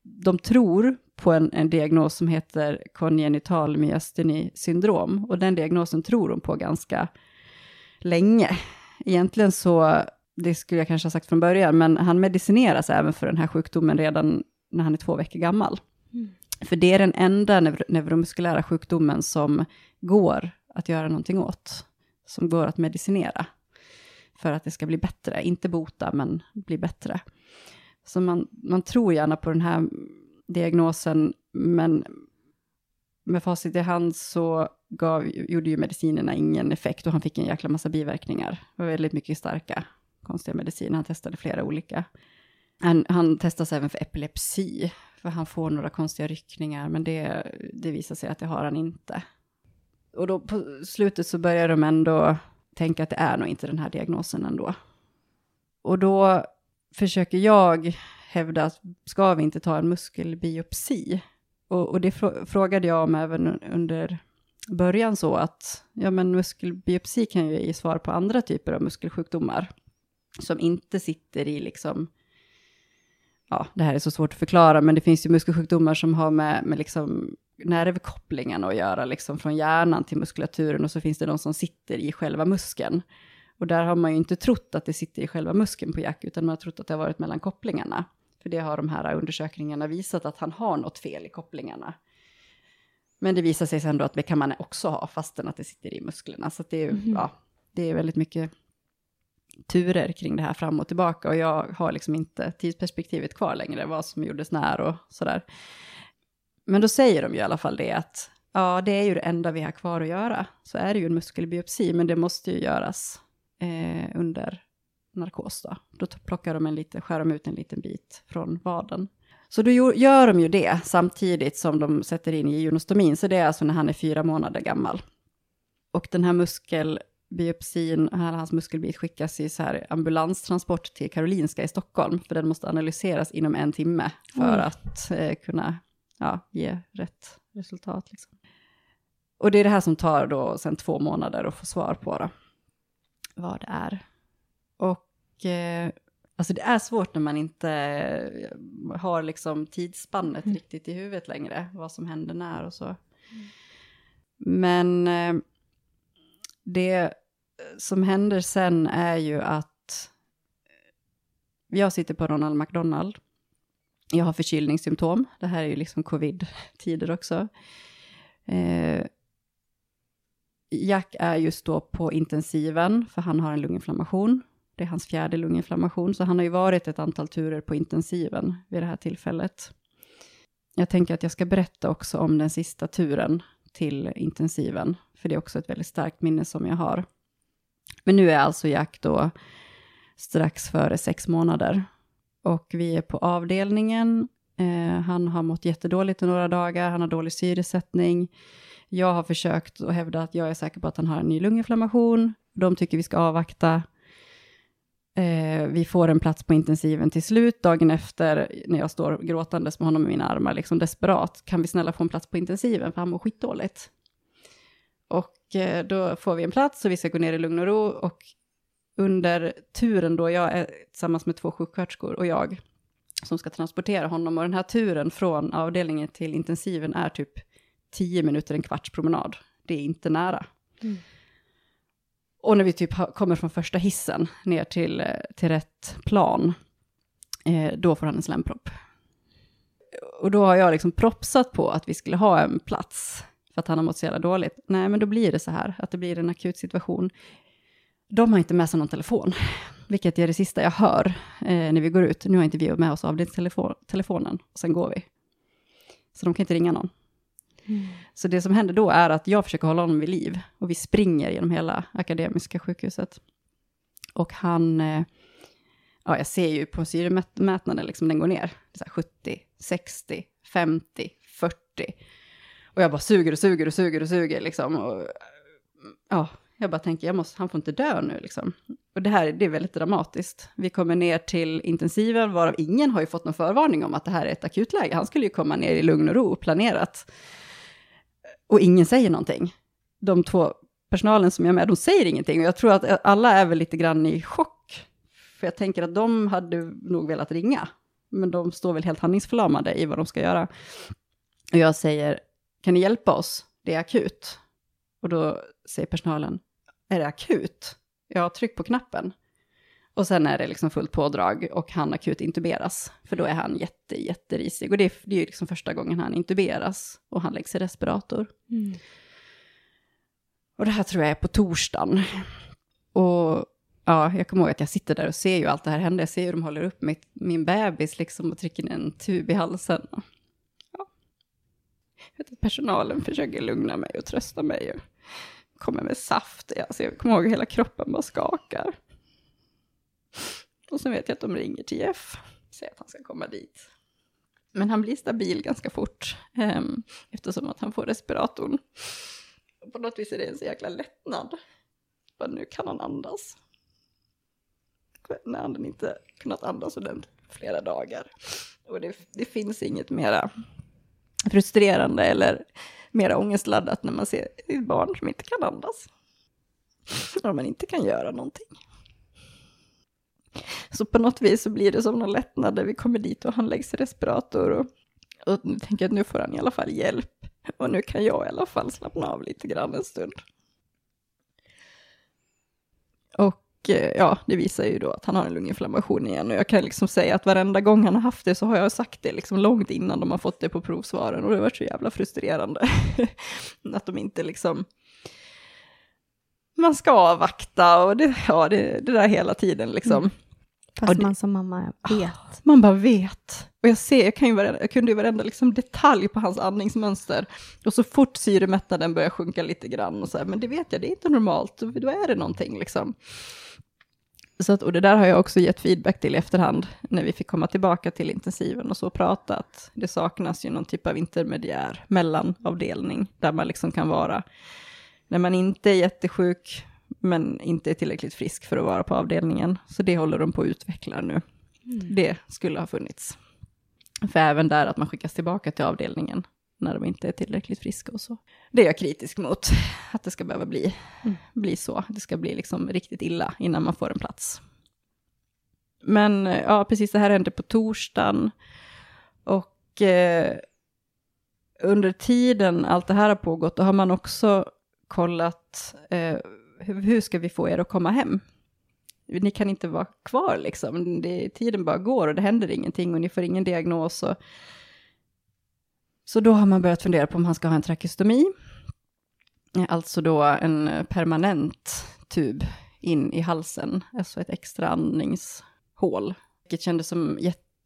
S5: de tror på en, en diagnos som heter kongenital myasteni syndrom. Och den diagnosen tror de på ganska länge. Egentligen så, det skulle jag kanske ha sagt från början, men han medicineras även för den här sjukdomen redan när han är två veckor gammal. Mm. För det är den enda neuro neuromuskulära sjukdomen som går att göra någonting åt. Som går att medicinera. För att det ska bli bättre. Inte bota, men bli bättre. Så man, man tror gärna på den här diagnosen, men med facit i hand så gav, gjorde ju medicinerna ingen effekt och han fick en jäkla massa biverkningar. Det var väldigt mycket starka, konstiga mediciner. Han testade flera olika. Han, han testas även för epilepsi, för han får några konstiga ryckningar, men det, det visar sig att det har han inte. Och då på slutet så börjar de ändå tänka att det är nog inte den här diagnosen ändå. Och då försöker jag hävda att ska vi inte ta en muskelbiopsi? Och, och det frågade jag om även under början så att ja, men muskelbiopsi kan ju ge svar på andra typer av muskelsjukdomar som inte sitter i liksom, ja, det här är så svårt att förklara, men det finns ju muskelsjukdomar som har med, med liksom nervkopplingen att göra, liksom från hjärnan till muskulaturen, och så finns det de som sitter i själva muskeln. Och där har man ju inte trott att det sitter i själva muskeln på Jack, utan man har trott att det har varit mellan kopplingarna. För det har de här undersökningarna visat att han har något fel i kopplingarna. Men det visar sig sen då att det kan man också ha, fastän att det sitter i musklerna. Så det är, mm. ja, det är väldigt mycket turer kring det här fram och tillbaka. Och jag har liksom inte tidsperspektivet kvar längre, vad som gjordes när och sådär. Men då säger de ju i alla fall det att ja, det är ju det enda vi har kvar att göra. Så är det ju en muskelbiopsi, men det måste ju göras eh, under narkos då. Då plockar de en lite, skär de ut en liten bit från vaden. Så då gör de ju det samtidigt som de sätter in geonostomin, så det är alltså när han är fyra månader gammal. Och den här muskelbiopsin, hans muskelbit skickas i så här ambulanstransport till Karolinska i Stockholm, för den måste analyseras inom en timme för mm. att eh, kunna ja, ge rätt resultat. Liksom. Och det är det här som tar då sen två månader att få svar på då, vad det är. Och eh, alltså det är svårt när man inte har liksom tidsspannet mm. riktigt i huvudet längre, vad som händer när och så. Mm. Men eh, det som händer sen är ju att jag sitter på Ronald McDonald. Jag har förkylningssymptom. Det här är ju liksom covid-tider också. Eh, Jack är just då på intensiven, för han har en lunginflammation. Det är hans fjärde lunginflammation, så han har ju varit ett antal turer på intensiven vid det här tillfället. Jag tänker att jag ska berätta också om den sista turen till intensiven, för det är också ett väldigt starkt minne som jag har. Men nu är alltså Jack då strax före sex månader och vi är på avdelningen. Eh, han har mått jättedåligt i några dagar, han har dålig syresättning. Jag har försökt att hävda att jag är säker på att han har en ny lunginflammation. De tycker vi ska avvakta. Eh, vi får en plats på intensiven till slut, dagen efter, när jag står gråtandes med honom i mina armar, liksom desperat. Kan vi snälla få en plats på intensiven, för han mår skitdåligt. Och eh, då får vi en plats och vi ska gå ner i lugn och ro. Och under turen då, jag är tillsammans med två sjuksköterskor och jag, som ska transportera honom. Och den här turen från avdelningen till intensiven är typ tio minuter, en kvarts promenad. Det är inte nära. Mm. Och när vi typ kommer från första hissen ner till, eh, till rätt plan, eh, då får han en slempropp. Och då har jag liksom propsat på att vi skulle ha en plats, för att han har mått så jävla dåligt. Nej, men då blir det så här, att det blir en akut situation. De har inte med sig någon telefon, vilket är det sista jag hör eh, när vi går ut. Nu har inte vi med oss avdelningstelefonen, och sen går vi. Så de kan inte ringa någon. Mm. Så det som händer då är att jag försöker hålla honom vid liv och vi springer genom hela Akademiska sjukhuset. Och han, eh, ja jag ser ju på syremätnaden, liksom den går ner, så 70, 60, 50, 40. Och jag bara suger och suger och suger och suger liksom. Och, ja, jag bara tänker, jag måste, han får inte dö nu liksom. Och det här det är väldigt dramatiskt. Vi kommer ner till intensiven, varav ingen har ju fått någon förvarning om att det här är ett akutläge. Han skulle ju komma ner i lugn och ro, planerat. Och ingen säger någonting. De två personalen som jag är med, de säger ingenting. Och jag tror att alla är väl lite grann i chock. För jag tänker att de hade nog velat ringa. Men de står väl helt handlingsförlamade i vad de ska göra. Och jag säger, kan ni hjälpa oss? Det är akut. Och då säger personalen, är det akut? Ja, tryck på knappen. Och sen är det liksom fullt pådrag och han akut intuberas. För då är han jätte, jätterisig. Och det är, det är ju liksom första gången han intuberas och han läggs i respirator. Mm. Och det här tror jag är på torsdagen. Och ja, jag kommer ihåg att jag sitter där och ser ju allt det här hända. Jag ser hur de håller upp mitt, min bebis liksom och trycker in en tub i halsen. Ja. Personalen försöker lugna mig och trösta mig. Och kommer med saft. Alltså jag kommer ihåg hur hela kroppen bara skakar. Och sen vet jag att de ringer till Jeff. säger att han ska komma dit. Men han blir stabil ganska fort, eh, eftersom att han får respiratorn. Och på något vis är det en så jäkla lättnad. Bara nu kan han andas. När han inte kunnat andas ordentligt flera dagar. Och det, det finns inget mera frustrerande eller mera ångestladdat när man ser ett barn som inte kan andas. Om man inte kan göra någonting. Så på något vis så blir det som någon lättnad när vi kommer dit och han läggs i respirator och, och nu tänker jag att nu får han i alla fall hjälp. Och nu kan jag i alla fall slappna av lite grann en stund. Och eh, ja, det visar ju då att han har en lunginflammation igen. Och jag kan liksom säga att varenda gång han har haft det så har jag sagt det liksom långt innan de har fått det på provsvaren. Och det har varit så jävla frustrerande. <laughs> att de inte liksom... Man ska avvakta och det, ja, det, det där hela tiden liksom. Mm.
S7: Fast det, man som mamma vet.
S5: Man bara vet. Och jag ser, jag, kan ju varenda, jag kunde ju varenda liksom detalj på hans andningsmönster. Och så fort syremättnaden börjar sjunka lite grann och så här, men det vet jag, det är inte normalt, då är det någonting liksom. Så att, och det där har jag också gett feedback till i efterhand, när vi fick komma tillbaka till intensiven och så prata, att det saknas ju någon typ av intermediär mellanavdelning, där man liksom kan vara, när man inte är jättesjuk, men inte är tillräckligt frisk för att vara på avdelningen. Så det håller de på att utveckla nu. Mm. Det skulle ha funnits. För även där att man skickas tillbaka till avdelningen när de inte är tillräckligt friska och så. Det är jag kritisk mot, att det ska behöva bli, mm. bli så. Det ska bli liksom riktigt illa innan man får en plats. Men ja, precis det här hände på torsdagen. Och eh, under tiden allt det här har pågått, då har man också kollat eh, hur ska vi få er att komma hem? Ni kan inte vara kvar liksom, det, tiden bara går och det händer ingenting och ni får ingen diagnos. Och... Så då har man börjat fundera på om han ska ha en trakeostomi, alltså då en permanent tub in i halsen, alltså ett extra andningshål. Vilket kändes som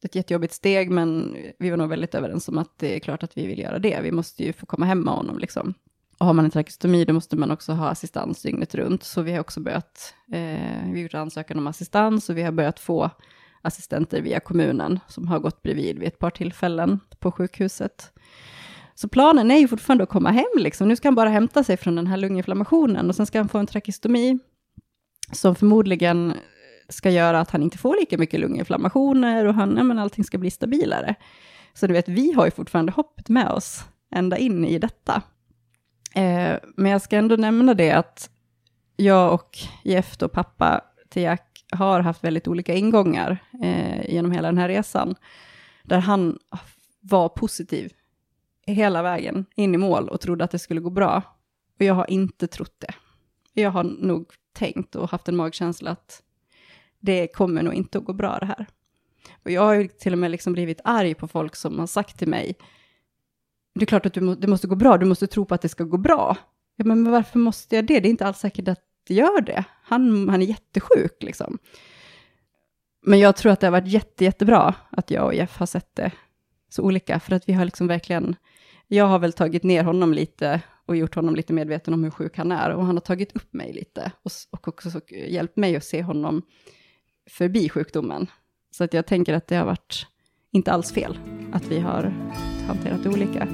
S5: ett jättejobbigt steg, men vi var nog väldigt överens om att det är klart att vi vill göra det. Vi måste ju få komma hem med honom liksom. Och har man en trakeostomi då måste man också ha assistans dygnet runt. Så vi har också börjat, eh, vi gjort ansökan om assistans och vi har börjat få assistenter via kommunen som har gått bredvid vid ett par tillfällen på sjukhuset. Så planen är ju fortfarande att komma hem liksom. Nu ska han bara hämta sig från den här lunginflammationen och sen ska han få en trakeostomi som förmodligen ska göra att han inte får lika mycket lunginflammationer och han, ja, men allting ska bli stabilare. Så du vet, vi har ju fortfarande hoppet med oss ända in i detta. Eh, men jag ska ändå nämna det att jag och Jeff, och pappa till Jack, har haft väldigt olika ingångar eh, genom hela den här resan. Där han var positiv hela vägen in i mål och trodde att det skulle gå bra. Och jag har inte trott det. Jag har nog tänkt och haft en magkänsla att det kommer nog inte att gå bra det här. Och jag har ju till och med liksom blivit arg på folk som har sagt till mig, det är klart att du må, det måste gå bra, du måste tro på att det ska gå bra. Ja, men varför måste jag det? Det är inte alls säkert att det gör det. Han, han är jättesjuk liksom. Men jag tror att det har varit jätte, jättebra att jag och Jeff har sett det så olika, för att vi har liksom verkligen, jag har väl tagit ner honom lite och gjort honom lite medveten om hur sjuk han är, och han har tagit upp mig lite och, och också hjälpt mig att se honom förbi sjukdomen. Så att jag tänker att det har varit inte alls fel att vi har hanterat det olika.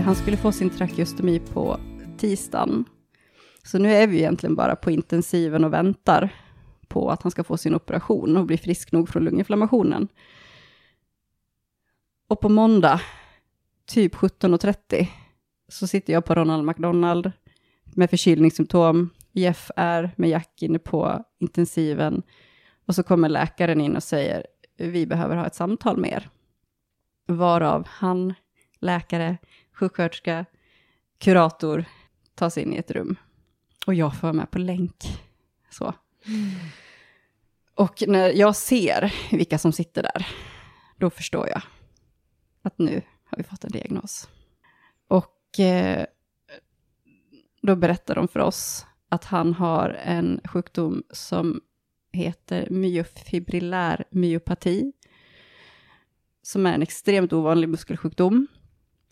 S5: Han skulle få sin trakeostomi på tisdagen. Så nu är vi egentligen bara på intensiven och väntar på att han ska få sin operation och bli frisk nog från lunginflammationen. Och på måndag, typ 17.30, så sitter jag på Ronald McDonald med förkylningssymptom. Jeff är med Jack inne på intensiven. Och så kommer läkaren in och säger, vi behöver ha ett samtal med er. Varav han, läkare, sjuksköterska, kurator ta sig in i ett rum. Och jag får vara med på länk. Så. Mm. Och när jag ser vilka som sitter där, då förstår jag att nu har vi fått en diagnos. Och eh, då berättar de för oss att han har en sjukdom som heter myofibrillär myopati, som är en extremt ovanlig muskelsjukdom,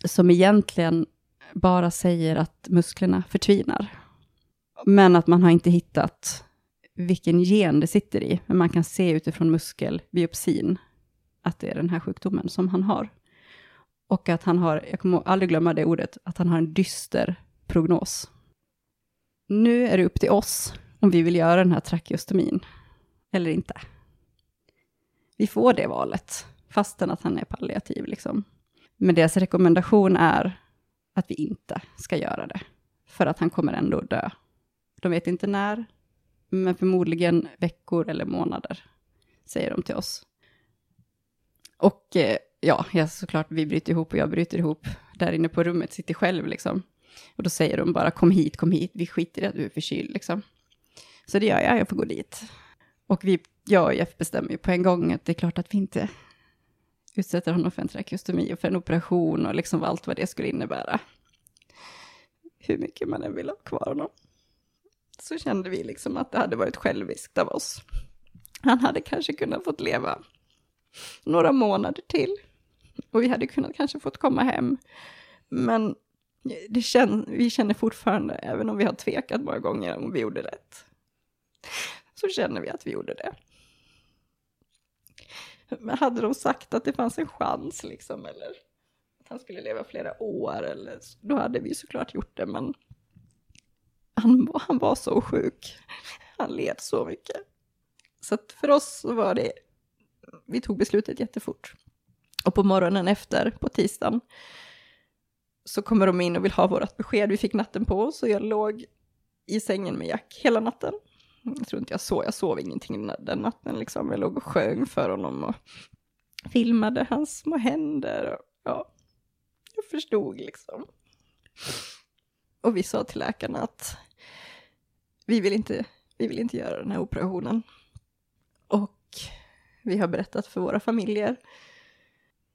S5: som egentligen bara säger att musklerna förtvinar. Men att man har inte hittat vilken gen det sitter i. Men man kan se utifrån muskelbiopsin att det är den här sjukdomen som han har. Och att han har, jag kommer aldrig glömma det ordet, att han har en dyster prognos. Nu är det upp till oss om vi vill göra den här trakeostomin eller inte. Vi får det valet, fastän att han är palliativ. Liksom. Men deras rekommendation är att vi inte ska göra det, för att han kommer ändå dö. De vet inte när, men förmodligen veckor eller månader, säger de till oss. Och eh, ja, ja, såklart, vi bryter ihop och jag bryter ihop där inne på rummet, sitter själv liksom. Och då säger de bara kom hit, kom hit, vi skiter i att du är förkyld liksom. Så det gör jag, jag får gå dit. Och vi, jag och Jeff bestämmer ju på en gång att det är klart att vi inte utsätter honom för en trakeostomi och för en operation och liksom allt vad det skulle innebära. Hur mycket man än vill ha kvar honom. Så kände vi liksom att det hade varit själviskt av oss. Han hade kanske kunnat fått leva några månader till. Och vi hade kunnat kanske fått komma hem. Men det kän vi känner fortfarande, även om vi har tvekat många gånger om vi gjorde rätt, så känner vi att vi gjorde det. <laughs> Men hade de sagt att det fanns en chans liksom, eller att han skulle leva flera år, eller, då hade vi såklart gjort det, men han, han var så sjuk. Han led så mycket. Så att för oss var det, vi tog beslutet jättefort. Och på morgonen efter, på tisdagen, så kommer de in och vill ha vårt besked. Vi fick natten på oss och jag låg i sängen med Jack hela natten. Jag tror inte jag sov, jag sov ingenting den natten liksom. Jag låg och sjöng för honom och filmade hans små händer. Och, ja, jag förstod liksom. Och vi sa till läkarna att vi vill inte, vi vill inte göra den här operationen. Och vi har berättat för våra familjer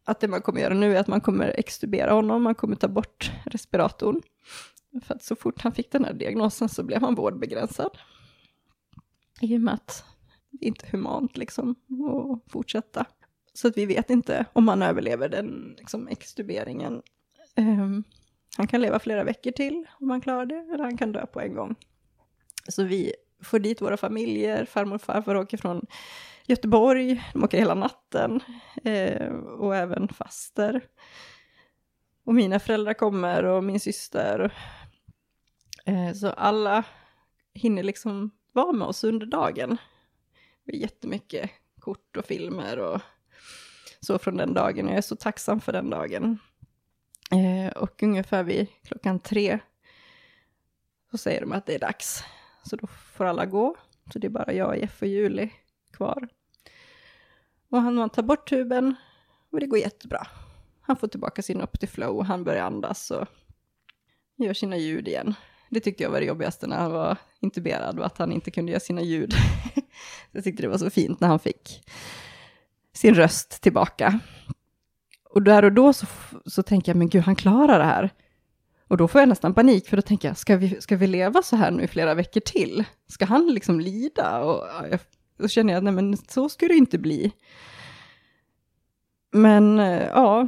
S5: att det man kommer göra nu är att man kommer extubera honom, man kommer ta bort respiratorn. För att så fort han fick den här diagnosen så blev han vårdbegränsad. I och med att det inte är humant liksom att fortsätta. Så att vi vet inte om han överlever den liksom, extuberingen. Um, han kan leva flera veckor till om han klarar det, eller han kan dö på en gång. Så vi får dit våra familjer, farmor och farfar åker från Göteborg, de åker hela natten eh, och även faster. Och mina föräldrar kommer och min syster. Eh, så alla hinner liksom vara med oss under dagen. Det var jättemycket kort och filmer och så från den dagen. Jag är så tacksam för den dagen. Eh, och ungefär vid klockan tre så säger de att det är dags. Så då får alla gå. Så det är bara jag, Jeff och Julie kvar. Och han, man tar bort tuben och det går jättebra. Han får tillbaka sin upp till flow och han börjar andas och gör sina ljud igen. Det tyckte jag var det jobbigaste när han var intuberad, och att han inte kunde göra sina ljud. <laughs> jag tyckte det var så fint när han fick sin röst tillbaka. Och där och då så, så tänker jag, men gud, han klarar det här. Och då får jag nästan panik, för då tänker jag, ska vi, ska vi leva så här nu i flera veckor till? Ska han liksom lida? Och jag, då känner jag, nej men så skulle det inte bli. Men eh, ja,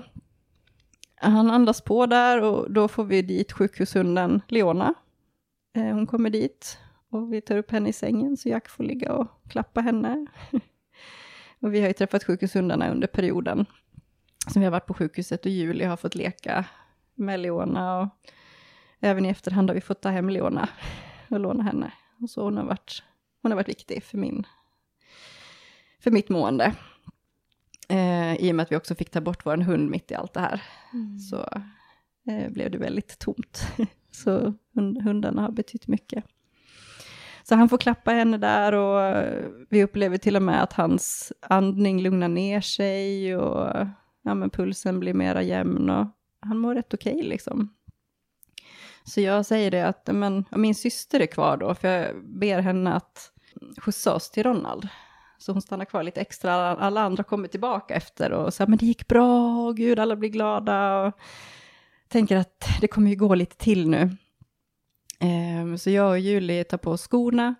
S5: han andas på där och då får vi dit sjukhushunden Leona. Eh, hon kommer dit och vi tar upp henne i sängen så Jack får ligga och klappa henne. <laughs> och vi har ju träffat sjukhushundarna under perioden som vi har varit på sjukhuset och Julie har fått leka med Leona och även i efterhand har vi fått ta hem Leona och låna henne. Och så hon har varit, hon har varit viktig för min för mitt mående. Eh, I och med att vi också fick ta bort vår hund mitt i allt det här. Mm. Så eh, blev det väldigt tomt. <laughs> så hund, hundarna har betytt mycket. Så han får klappa henne där och vi upplever till och med att hans andning lugnar ner sig och ja, men pulsen blir mera jämn och han mår rätt okej okay, liksom. Så jag säger det att men, min syster är kvar då, för jag ber henne att skjutsa oss till Ronald. Så hon stannar kvar lite extra. Alla andra kommer tillbaka efter och säger men det gick bra, och gud, alla blir glada. Och tänker att det kommer ju gå lite till nu. Eh, så jag och Julie tar på skorna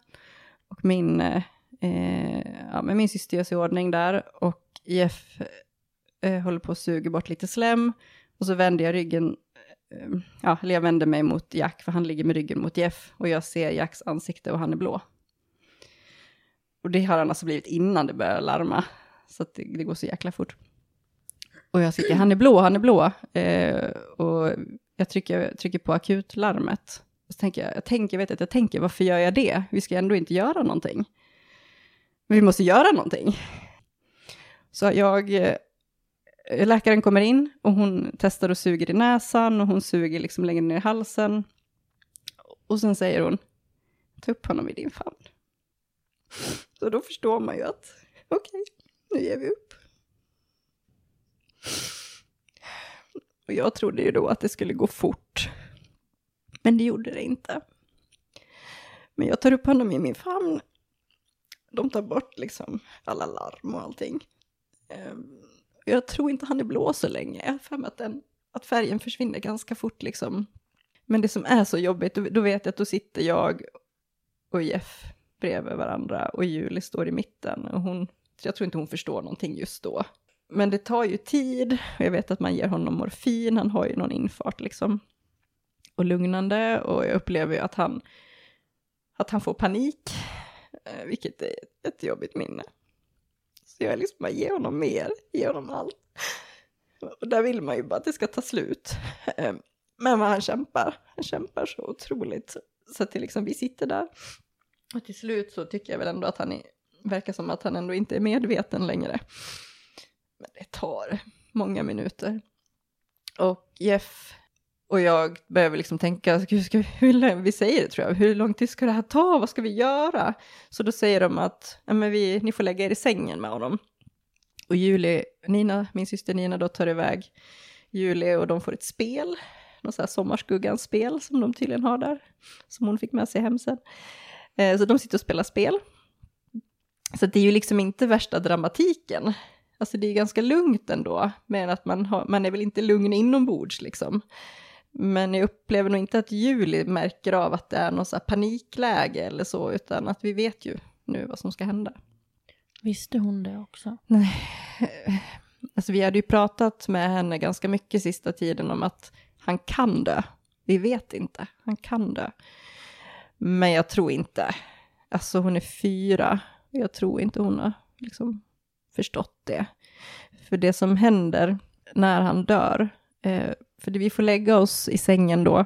S5: och min, eh, ja, men min syster gör sig i ordning där och Jeff eh, håller på att suga bort lite slem och så vänder jag ryggen eh, ja, eller jag vänder mig mot Jack, för han ligger med ryggen mot Jeff, och jag ser Jacks ansikte och han är blå. Och det har han alltså blivit innan det börjar larma, så att det, det går så jäkla fort. Och jag sitter, han är blå, han är blå. Eh, och jag trycker, trycker på akutlarmet. Och så tänker jag, jag tänker, vet att jag tänker, varför gör jag det? Vi ska ändå inte göra någonting. Men vi måste göra någonting. Så jag, eh, läkaren kommer in och hon testar och suger i näsan och hon suger liksom längre ner i halsen. Och sen säger hon, ta upp honom i din famn. Så då förstår man ju att, okej, okay, nu ger vi upp. Och jag trodde ju då att det skulle gå fort. Men det gjorde det inte. Men jag tar upp honom i min famn. De tar bort liksom alla larm och allting. Ehm, jag tror inte han är blå så länge. Jag har för mig att, den, att färgen försvinner ganska fort liksom. Men det som är så jobbigt, då vet jag att då sitter jag och Jeff bredvid varandra och Julie står i mitten. Och hon, jag tror inte hon förstår någonting just då. Men det tar ju tid, och jag vet att man ger honom morfin, han har ju någon infart liksom. Och lugnande, och jag upplever ju att han, att han får panik, eh, vilket är ett jättejobbigt minne. Så jag liksom bara, ge honom mer, ge honom allt. Och där vill man ju bara att det ska ta slut. Eh, men han kämpar, han kämpar så otroligt. Så att det liksom, vi sitter där. Och till slut så tycker jag väl ändå att han är, verkar som att han ändå inte är medveten längre. Men det tar många minuter. Och Jeff och jag behöver liksom tänka, hur ska vi, hur, vi säger det tror jag, hur lång tid ska det här ta, vad ska vi göra? Så då säger de att, ja, men vi, ni får lägga er i sängen med honom. Och Julie, Nina, min syster Nina då tar iväg Julie och de får ett spel, något så här sommarskuggans spel som de tydligen har där, som hon fick med sig hem sen. Eh, så de sitter och spelar spel. Så det är ju liksom inte värsta dramatiken, Alltså det är ganska lugnt ändå, men att man, har, man är väl inte lugn inombords liksom. Men jag upplever nog inte att Julie märker av att det är något så panikläge eller så, utan att vi vet ju nu vad som ska hända.
S4: Visste hon det också?
S5: Nej, alltså vi hade ju pratat med henne ganska mycket sista tiden om att han kan dö. Vi vet inte, han kan dö. Men jag tror inte, alltså hon är fyra, jag tror inte hon har liksom förstått det. För det som händer när han dör, eh, för vi får lägga oss i sängen då,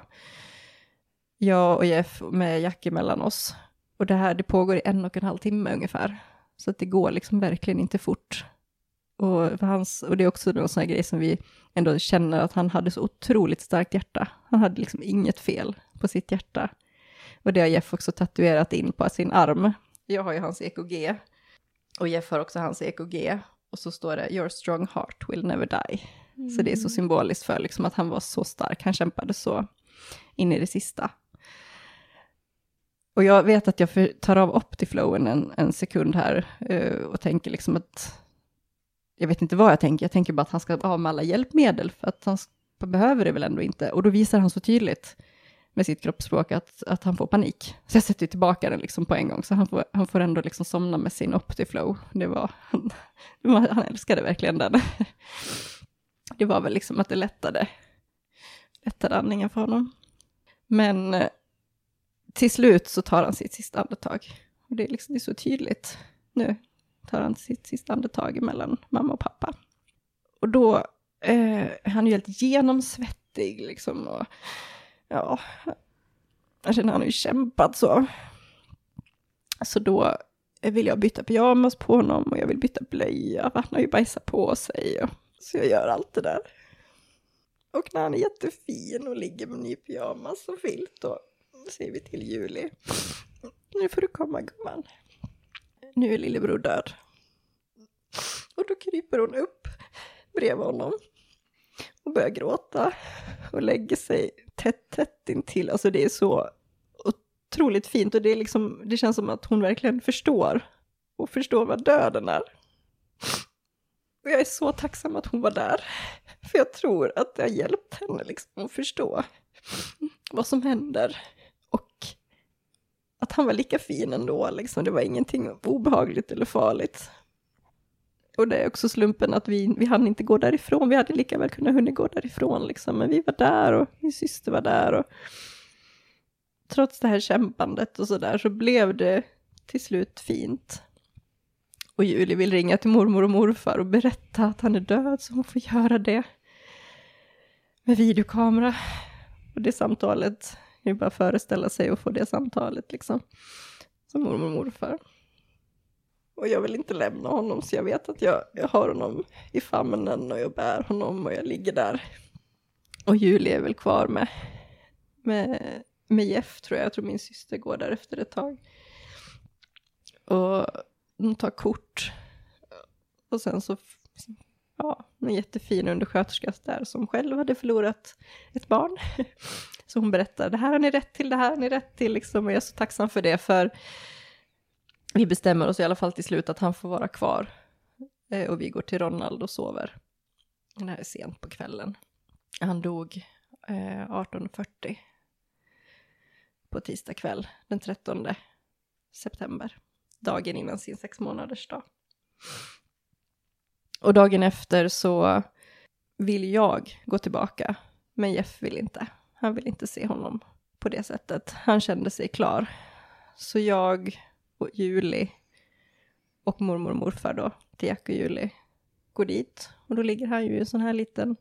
S5: jag och Jeff med Jack emellan oss. Och det här det pågår i en och en halv timme ungefär. Så att det går liksom verkligen inte fort. Och, hans, och det är också en sån här grej som vi ändå känner att han hade så otroligt starkt hjärta. Han hade liksom inget fel på sitt hjärta. Och det har Jeff också tatuerat in på sin arm. Jag har ju hans EKG och Jeff har också hans EKG. Och så står det “Your strong heart will never die”. Mm. Så det är så mm. symboliskt för liksom att han var så stark, han kämpade så in i det sista. Och jag vet att jag tar av optiflowen en, en sekund här uh, och tänker liksom att, jag vet inte vad jag tänker, jag tänker bara att han ska av med alla hjälpmedel, för att han behöver det väl ändå inte. Och då visar han så tydligt med sitt kroppsspråk att, att han får panik. Så jag sätter tillbaka den liksom på en gång, så han får, han får ändå liksom somna med sin Optiflow. Det var, han <laughs> älskade verkligen den. <laughs> Det var väl liksom att det lättade, lättade andningen för honom. Men eh, till slut så tar han sitt sista andetag. Och det är, liksom, det är så tydligt. Nu tar han sitt sista andetag mellan mamma och pappa. Och då eh, är han ju helt genomsvettig liksom. Och, ja, alltså, jag känner han har ju kämpat så. Så då vill jag byta pyjamas på honom och jag vill byta blöja, för han har ju bajsat på sig. Och, så jag gör allt det där. Och när han är jättefin och ligger med ny pyjamas och filt då säger vi till Julie. Nu får du komma gumman. Nu är lillebror död. Och då kryper hon upp bredvid honom och börjar gråta och lägger sig tätt, tätt intill. Alltså det är så otroligt fint och det, är liksom, det känns som att hon verkligen förstår och förstår vad döden är. Och jag är så tacksam att hon var där, för jag tror att det har hjälpt henne liksom att förstå vad som händer. Och att han var lika fin ändå, liksom. det var ingenting obehagligt eller farligt. Och det är också slumpen att vi, vi hann inte gå därifrån. Vi hade lika väl kunnat hunnit gå därifrån liksom. Men vi var där och min syster var där. Och trots det här kämpandet och sådär så blev det till slut fint. Och Julie vill ringa till mormor och morfar och berätta att han är död så hon får göra det. Med videokamera. Och det samtalet, det är bara att föreställa sig och få det samtalet liksom. Som mormor och morfar. Och jag vill inte lämna honom så jag vet att jag, jag har honom i famnen och jag bär honom och jag ligger där. Och Julie är väl kvar med, med, med Jeff tror jag. Jag tror min syster går där efter ett tag. Och de tar kort. Och sen så, ja, en jättefin undersköterska där som själv hade förlorat ett barn. Så hon berättar, det här har ni rätt till, det här har ni rätt till, liksom. Och jag är så tacksam för det, för vi bestämmer oss i alla fall till slut att han får vara kvar. Eh, och vi går till Ronald och sover. Det här är sent på kvällen. Han dog eh, 18.40 på tisdag kväll den 13 september. Dagen innan sin sex månaders dag. Och dagen efter så vill jag gå tillbaka, men Jeff vill inte. Han vill inte se honom på det sättet. Han kände sig klar. Så jag och Juli och mormor och morfar då, till Jack och Juli, går dit. Och då ligger han ju i en sån här liten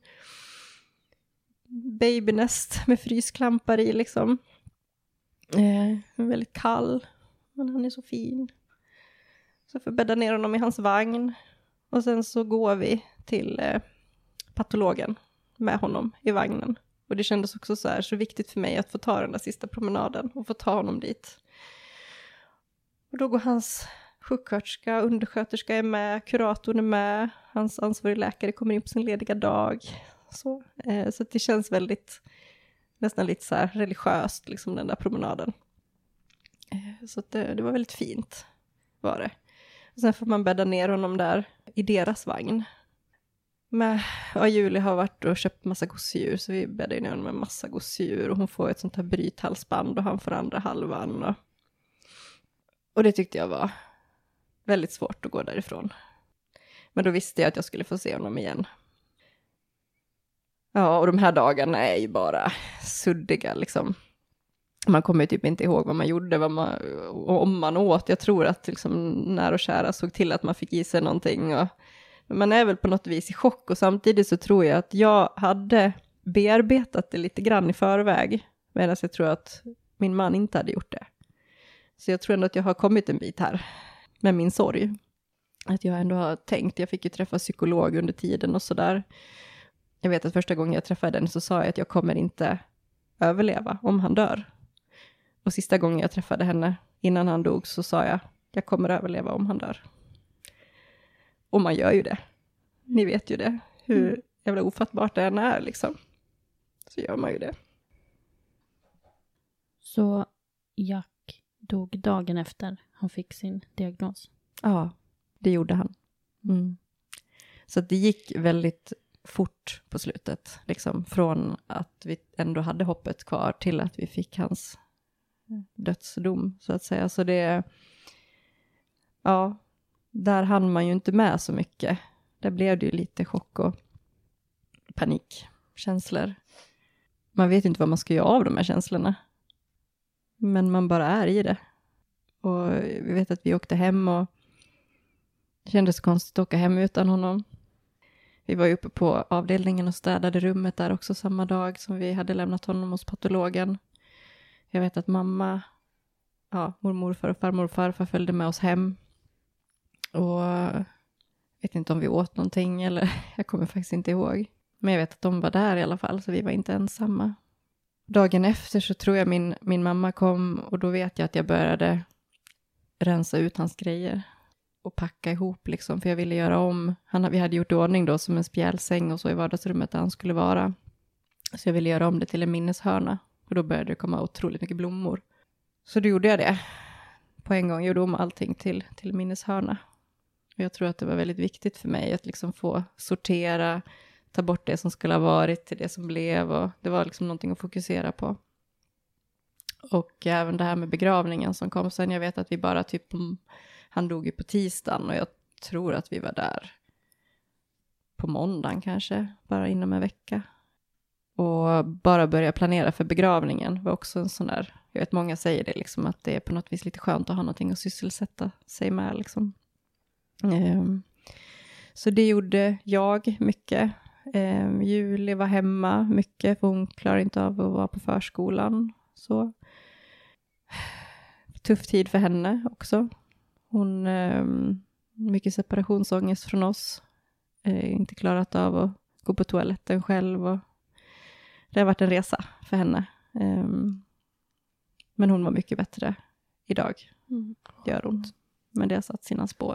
S5: babynest med frysklampar i liksom. Eh, väldigt kall, men han är så fin. Så jag får bädda ner honom i hans vagn. Och sen så går vi till eh, patologen med honom i vagnen. Och det kändes också så här så viktigt för mig att få ta den där sista promenaden och få ta honom dit. Och då går hans sjuksköterska, undersköterska är med, kuratorn är med, hans ansvarig läkare kommer in på sin lediga dag. Så, eh, så det känns väldigt, nästan lite så här religiöst, liksom den där promenaden. Eh, så det, det, var väldigt fint, var det. Och sen får man bädda ner honom där i deras vagn. Med, ja, Julie har varit och köpt massa gosedjur, så vi bäddar ner honom med massa gosedjur. Och hon får ett sånt här brythalsband och han får andra halvan. Och, och det tyckte jag var väldigt svårt att gå därifrån. Men då visste jag att jag skulle få se honom igen. Ja, och de här dagarna är ju bara suddiga liksom. Man kommer ju typ inte ihåg vad man gjorde, vad man, och om man åt. Jag tror att liksom när och kära såg till att man fick i sig någonting. Och, man är väl på något vis i chock och samtidigt så tror jag att jag hade bearbetat det lite grann i förväg. Medan jag tror att min man inte hade gjort det. Så jag tror ändå att jag har kommit en bit här med min sorg. Att jag ändå har tänkt, jag fick ju träffa psykolog under tiden och sådär. Jag vet att första gången jag träffade den så sa jag att jag kommer inte överleva om han dör. Och sista gången jag träffade henne innan han dog så sa jag, jag kommer överleva om han dör. Och man gör ju det. Ni vet ju det, hur mm. jävla ofattbart det än är liksom. Så gör man ju det.
S4: Så Jack dog dagen efter han fick sin diagnos?
S5: Ja, det gjorde han. Mm. Så det gick väldigt fort på slutet, liksom från att vi ändå hade hoppet kvar till att vi fick hans dödsdom, så att säga. Så det, ja, där hann man ju inte med så mycket. Där blev det ju lite chock och panikkänslor. Man vet inte vad man ska göra av de här känslorna. Men man bara är i det. Och vi vet att vi åkte hem och det kändes konstigt att åka hem utan honom. Vi var ju uppe på avdelningen och städade rummet där också samma dag som vi hade lämnat honom hos patologen. Jag vet att mamma, ja, mormor, och farmor och farfar följde med oss hem. Och jag vet inte om vi åt någonting eller <laughs> jag kommer faktiskt inte ihåg. Men jag vet att de var där i alla fall, så vi var inte ensamma. Dagen efter så tror jag min, min mamma kom och då vet jag att jag började rensa ut hans grejer och packa ihop liksom, för jag ville göra om. Han, vi hade gjort i ordning då som en spjälsäng och så i vardagsrummet där han skulle vara. Så jag ville göra om det till en minneshörna. Och då började det komma otroligt mycket blommor. Så då gjorde jag det på en gång. Gjorde om allting till, till minneshörna. Och jag tror att det var väldigt viktigt för mig att liksom få sortera, ta bort det som skulle ha varit till det som blev. Och det var liksom någonting att fokusera på. Och även det här med begravningen som kom sen. Jag vet att vi bara typ, han dog ju på tisdagen och jag tror att vi var där på måndagen kanske, bara inom en vecka. Och bara börja planera för begravningen var också en sån där, jag vet många säger det liksom, att det är på något vis lite skönt att ha någonting att sysselsätta sig med liksom. Um, så det gjorde jag mycket. Um, Julie var hemma mycket, för hon klarar inte av att vara på förskolan. Så. Tuff tid för henne också. Hon, um, mycket separationsångest från oss. Uh, inte klarat av att gå på toaletten själv och det har varit en resa för henne. Um, men hon var mycket bättre idag. Mm. Det gör ont. Men det har satt sina spår.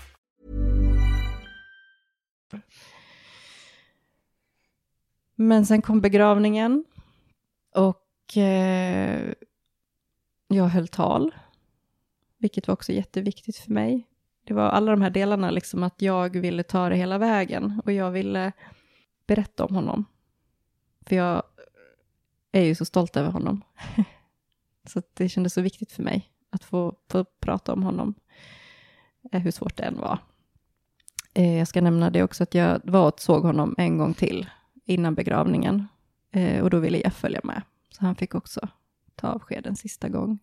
S5: Men sen kom begravningen och eh, jag höll tal vilket var också jätteviktigt för mig. Det var alla de här delarna, liksom att jag ville ta det hela vägen och jag ville berätta om honom. För jag är ju så stolt över honom. <laughs> så det kändes så viktigt för mig att få, få prata om honom, eh, hur svårt det än var. Eh, jag ska nämna det också att jag var och såg honom en gång till innan begravningen eh, och då ville Jeff följa med. Så han fick också ta avsked en sista gång.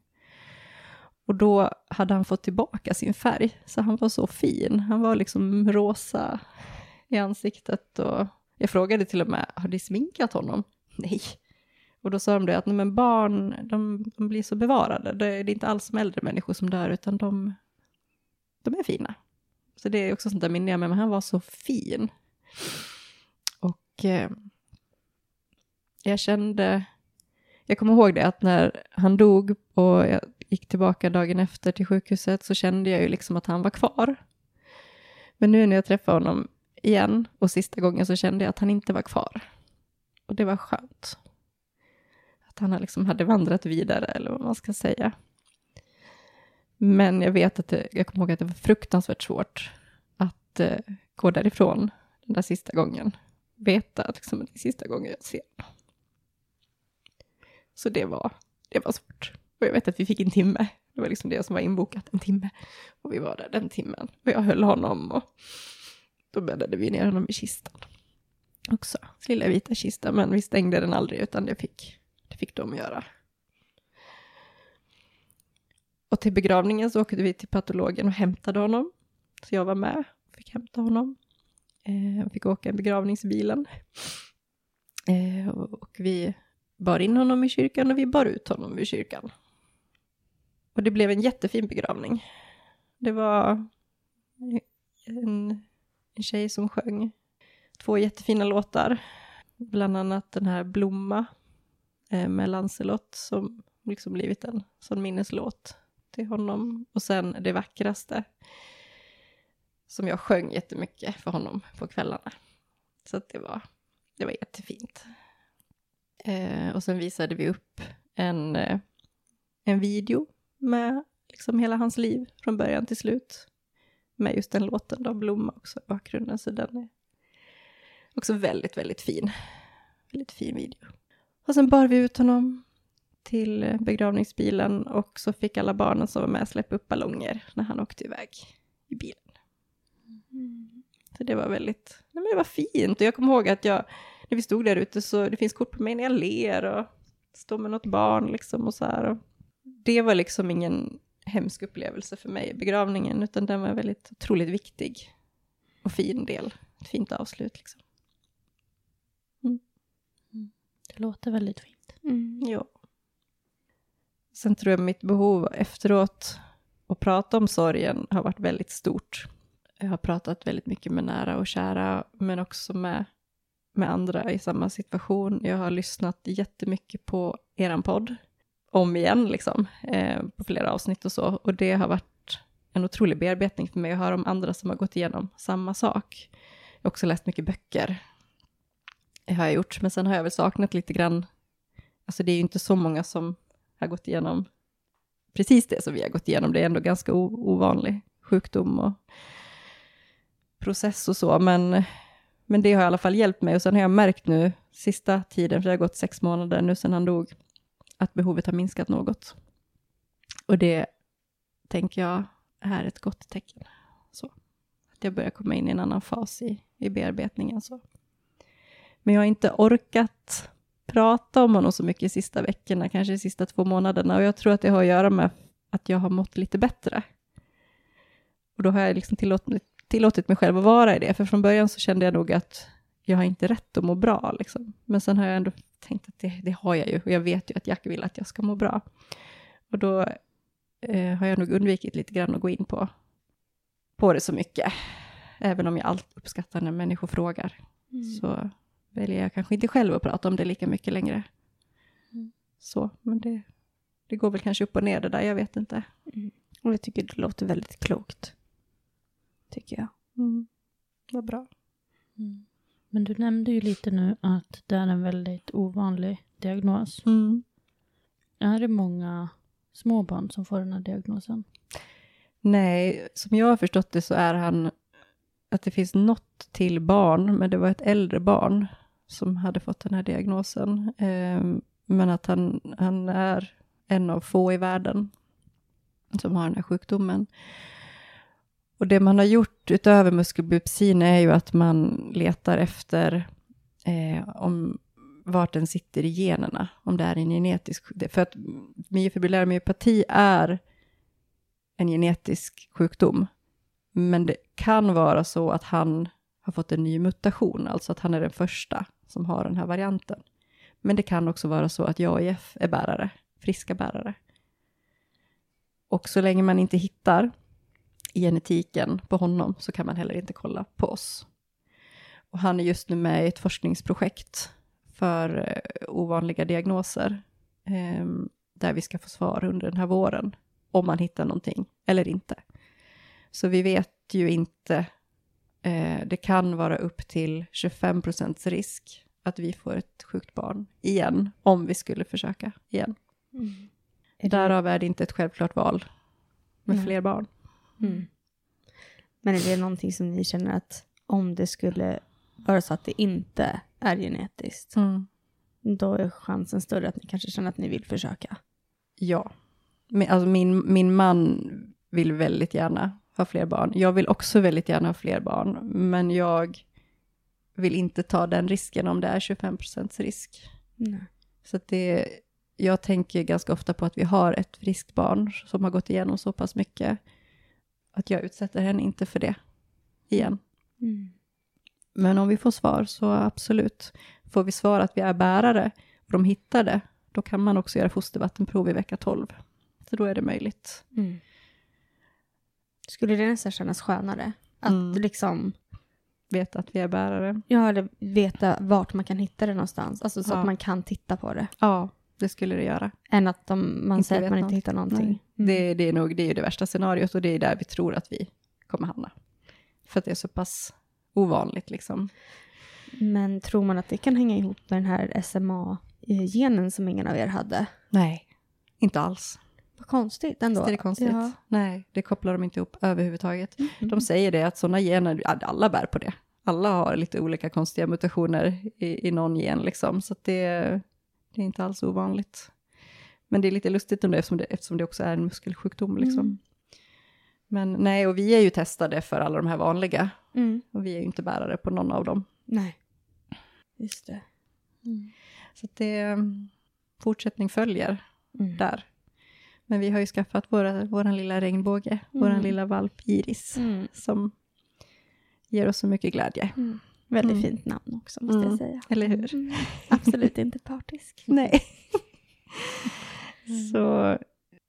S5: Och då hade han fått tillbaka sin färg, så han var så fin. Han var liksom rosa i ansiktet och jag frågade till och med, har ni sminkat honom? Nej. Och då sa de det att men barn, de, de blir så bevarade. Det är inte alls som äldre människor som dör, utan de, de är fina. Så det är också sånt där minne jag med, men han var så fin. Och eh, jag kände, jag kommer ihåg det att när han dog och jag gick tillbaka dagen efter till sjukhuset så kände jag ju liksom att han var kvar. Men nu när jag träffade honom igen och sista gången så kände jag att han inte var kvar. Och det var skönt. Att han liksom hade vandrat vidare eller vad man ska säga. Men jag vet att det, jag kommer ihåg att det var fruktansvärt svårt att eh, gå därifrån den där sista gången. Veta liksom, att liksom, det är sista gången jag ser honom. Så det var, det var svårt. Och jag vet att vi fick en timme. Det var liksom det som var inbokat, en timme. Och vi var där den timmen. Och jag höll honom och då bäddade vi ner honom i kistan. Också, lilla vita kistan, men vi stängde den aldrig utan det fick, det fick de göra. Och till begravningen så åkte vi till patologen och hämtade honom. Så jag var med och fick hämta honom. Eh, Han fick åka i begravningsbilen. Eh, och vi bar in honom i kyrkan och vi bar ut honom ur kyrkan. Och det blev en jättefin begravning. Det var en, en tjej som sjöng två jättefina låtar. Bland annat den här Blomma eh, med Lancelot som liksom blivit en sån minneslåt till honom. Och sen det vackraste som jag sjöng jättemycket för honom på kvällarna. Så det var, det var jättefint. Eh, och sen visade vi upp en, eh, en video med liksom hela hans liv från början till slut. Med just den låten då, Blomma också i bakgrunden, så den är också väldigt, väldigt fin. Väldigt fin video. Och sen bar vi ut honom till begravningsbilen och så fick alla barnen som var med släppa upp ballonger när han åkte iväg i bilen. Mm. Så det var väldigt, nej men det var fint och jag kommer ihåg att jag, när vi stod där ute så det finns kort på mig när jag ler och står med något barn liksom och så här. Och det var liksom ingen hemsk upplevelse för mig, begravningen, utan den var väldigt otroligt viktig. och fin del. Ett fint avslut liksom.
S4: Mm. Det låter väldigt fint.
S5: Mm. Ja. Sen tror jag mitt behov efteråt att prata om sorgen har varit väldigt stort. Jag har pratat väldigt mycket med nära och kära, men också med, med andra i samma situation. Jag har lyssnat jättemycket på er podd, om igen liksom, eh, på flera avsnitt och så. Och det har varit en otrolig bearbetning för mig att höra om andra som har gått igenom samma sak. Jag har också läst mycket böcker, det har jag gjort, men sen har jag väl saknat lite grann, alltså det är ju inte så många som har gått igenom precis det som vi har gått igenom. Det är ändå ganska ovanlig sjukdom och process och så, men, men det har i alla fall hjälpt mig. Och sen har jag märkt nu, sista tiden, för det har gått sex månader nu sedan han dog, att behovet har minskat något. Och det tänker jag är ett gott tecken. Så. Att jag börjar komma in i en annan fas i, i bearbetningen. Så. Men jag har inte orkat prata om honom så mycket de sista veckorna, kanske de sista två månaderna. Och jag tror att det har att göra med att jag har mått lite bättre. Och då har jag liksom tillåtit, tillåtit mig själv att vara i det, för från början så kände jag nog att jag har inte rätt att må bra. Liksom. Men sen har jag ändå tänkt att det, det, har jag ju, och jag vet ju att Jack vill att jag ska må bra. Och då eh, har jag nog undvikit lite grann att gå in på, på det så mycket. Även om jag alltid uppskattar när människor frågar. Mm. Så väljer jag kanske inte själv att prata om det lika mycket längre. Mm. Så, men det, det går väl kanske upp och ner det där, jag vet inte.
S7: Mm. Och jag tycker det låter väldigt klokt. Tycker jag.
S5: Mm. Vad bra.
S4: Mm. Men du nämnde ju lite nu att det är en väldigt ovanlig diagnos.
S5: Mm.
S4: Är det många småbarn som får den här diagnosen?
S5: Nej, som jag har förstått det så är han att det finns något till barn, men det var ett äldre barn som hade fått den här diagnosen. Eh, men att han, han är en av få i världen som har den här sjukdomen. Och det man har gjort utöver muskelbiopsin är ju att man letar efter eh, om vart den sitter i generna, om det är en genetisk... För att myofibrillär myopati är en genetisk sjukdom. Men det kan vara så att han har fått en ny mutation, alltså att han är den första som har den här varianten. Men det kan också vara så att jag och Jeff är bärare, friska bärare. Och så länge man inte hittar genetiken på honom så kan man heller inte kolla på oss. Och han är just nu med i ett forskningsprojekt för eh, ovanliga diagnoser, eh, där vi ska få svar under den här våren, om man hittar någonting eller inte. Så vi vet ju inte, eh, det kan vara upp till 25 procents risk att vi får ett sjukt barn igen, om vi skulle försöka igen. Mm. Är Därav är det inte ett självklart val med mm. fler barn.
S7: Mm. Men är det någonting som ni känner att om det skulle vara så att det inte är genetiskt,
S5: mm.
S7: då är chansen större att ni kanske känner att ni vill försöka?
S5: Ja. Alltså min, min man vill väldigt gärna ha fler barn. Jag vill också väldigt gärna ha fler barn, men jag vill inte ta den risken om det är 25 procents risk.
S7: Nej.
S5: Så det, jag tänker ganska ofta på att vi har ett friskt barn som har gått igenom så pass mycket, att jag utsätter henne inte för det igen.
S7: Mm.
S5: Men om vi får svar så absolut. Får vi svar att vi är bärare och de hittar det, då kan man också göra fostervattenprov i vecka 12. Så då är det möjligt.
S7: Mm. Skulle det nästan kännas skönare? Att mm. liksom...
S5: Veta att vi är bärare.
S7: Ja, eller veta vart man kan hitta det någonstans. Alltså så ja. att man kan titta på det.
S5: Ja, det skulle det göra.
S7: Än att de, man inte säger att man inte hittar någonting.
S5: Mm. Det, det, är nog det, är det värsta scenariot och det är där vi tror att vi kommer hamna. För att det är så pass ovanligt liksom.
S7: Men tror man att det kan hänga ihop med den här SMA-genen som ingen av er hade?
S5: Nej, inte alls.
S7: Vad konstigt ändå.
S5: Visst är det konstigt? Ja. Nej, det kopplar de inte ihop överhuvudtaget. Mm. De säger det att sådana gener, alla bär på det. Alla har lite olika konstiga mutationer i, i någon gen liksom, så det, det är inte alls ovanligt. Men det är lite lustigt ändå eftersom det, eftersom det också är en muskelsjukdom liksom. Mm. Men nej, och vi är ju testade för alla de här vanliga.
S7: Mm.
S5: Och vi är ju inte bärare på någon av dem.
S7: Nej, just det.
S5: Mm. Så det, fortsättning följer mm. där. Men vi har ju skaffat våra, våran lilla regnbåge, mm. våran lilla valp Iris,
S7: mm.
S5: som ger oss så mycket glädje.
S7: Mm. Väldigt
S5: Mm.
S7: fint namn också, måste
S5: Mm.
S7: jag säga.
S5: Eller hur?
S7: Mm. <laughs> Absolut inte partisk.
S5: Nej. så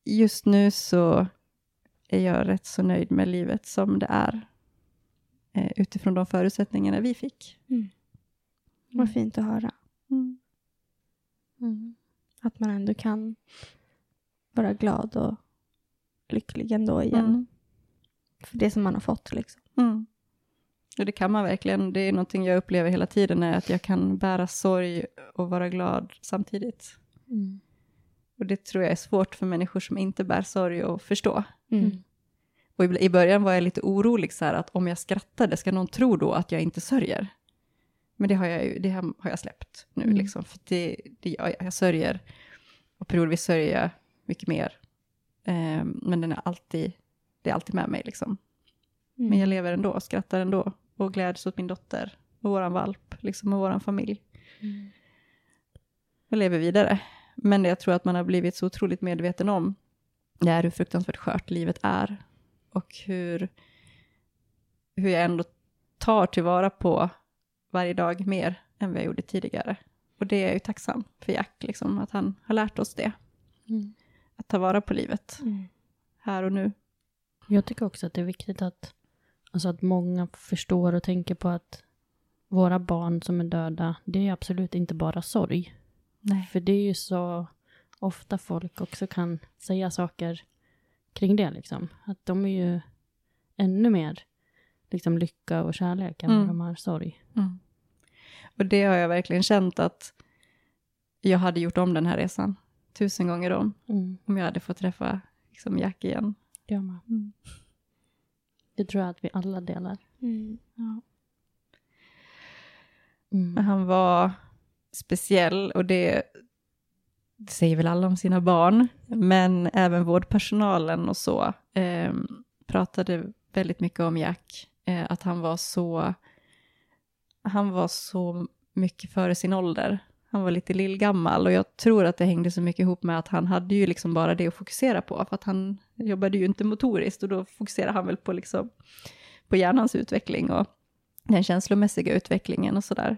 S5: just nu så är jag rätt så nöjd med livet som det är. Eh, utifrån de förutsättningarna vi fick.
S7: Mm. Vad fint att höra.
S5: Mm.
S4: Mm.
S7: Att man ändå kan vara glad och lycklig ändå igen.
S5: Mm.
S7: För det som man har fått liksom.
S5: Mm. Och det kan man verkligen. Det är någonting jag upplever hela tiden, är att jag kan bära sorg och vara glad samtidigt.
S4: Mm.
S5: Och det tror jag är svårt för människor som inte bär sorg att förstå.
S7: Mm.
S5: Och i i början var jag lite orolig så här att om jag skrattade, ska någon tro då att jag inte sörjer? Men det har jag, ju, det har har jag släppt nu,
S4: Mm.
S5: liksom. För det, det, jag, jag sörjer, och periodvis sörjer jag mycket mer. Eh, men den är alltid, det är alltid med mig liksom.
S7: Mm.
S5: Men jag lever ändå, skrattar ändå och gläds åt min dotter och våran valp, liksom och våran familj.
S4: Mm.
S5: Och lever vidare. Men det jag tror att man har blivit så otroligt medveten om, det är hur fruktansvärt skört livet är. Och hur, hur jag ändå tar tillvara på varje dag mer än vad jag gjorde tidigare. Och det är jag ju tacksam för Jack, liksom, att han har lärt oss det.
S4: Mm.
S5: Att ta vara på livet,
S7: Mm.
S5: här och nu.
S4: Jag tycker också att det är viktigt att, alltså att många förstår och tänker på att våra barn som är döda, det är absolut inte bara sorg.
S5: Nej.
S4: För det är ju så ofta folk också kan säga saker kring det liksom. Att de är ju ännu mer liksom lycka och kärlek än
S5: Mm.
S4: vad de har sorg.
S5: Mm. Och det har jag verkligen känt att jag hade gjort om den här resan tusen gånger om.
S4: Mm.
S5: Om jag hade fått träffa liksom, Jack igen.
S4: Jag med.
S5: Mm.
S4: Det tror jag att vi alla delar.
S7: Mm.
S5: Ja.
S4: Mm.
S5: Han var speciell och det, det säger väl alla om sina barn. Men även vårdpersonalen och så eh, pratade väldigt mycket om Jack. Eh, att han var så, han var så mycket före sin ålder. Han var lite lillgammal och jag tror att det hängde så mycket ihop med att han hade ju liksom bara det att fokusera på. För att han jobbade ju inte motoriskt och då fokuserade han väl på, liksom, på hjärnans utveckling och den känslomässiga utvecklingen och sådär.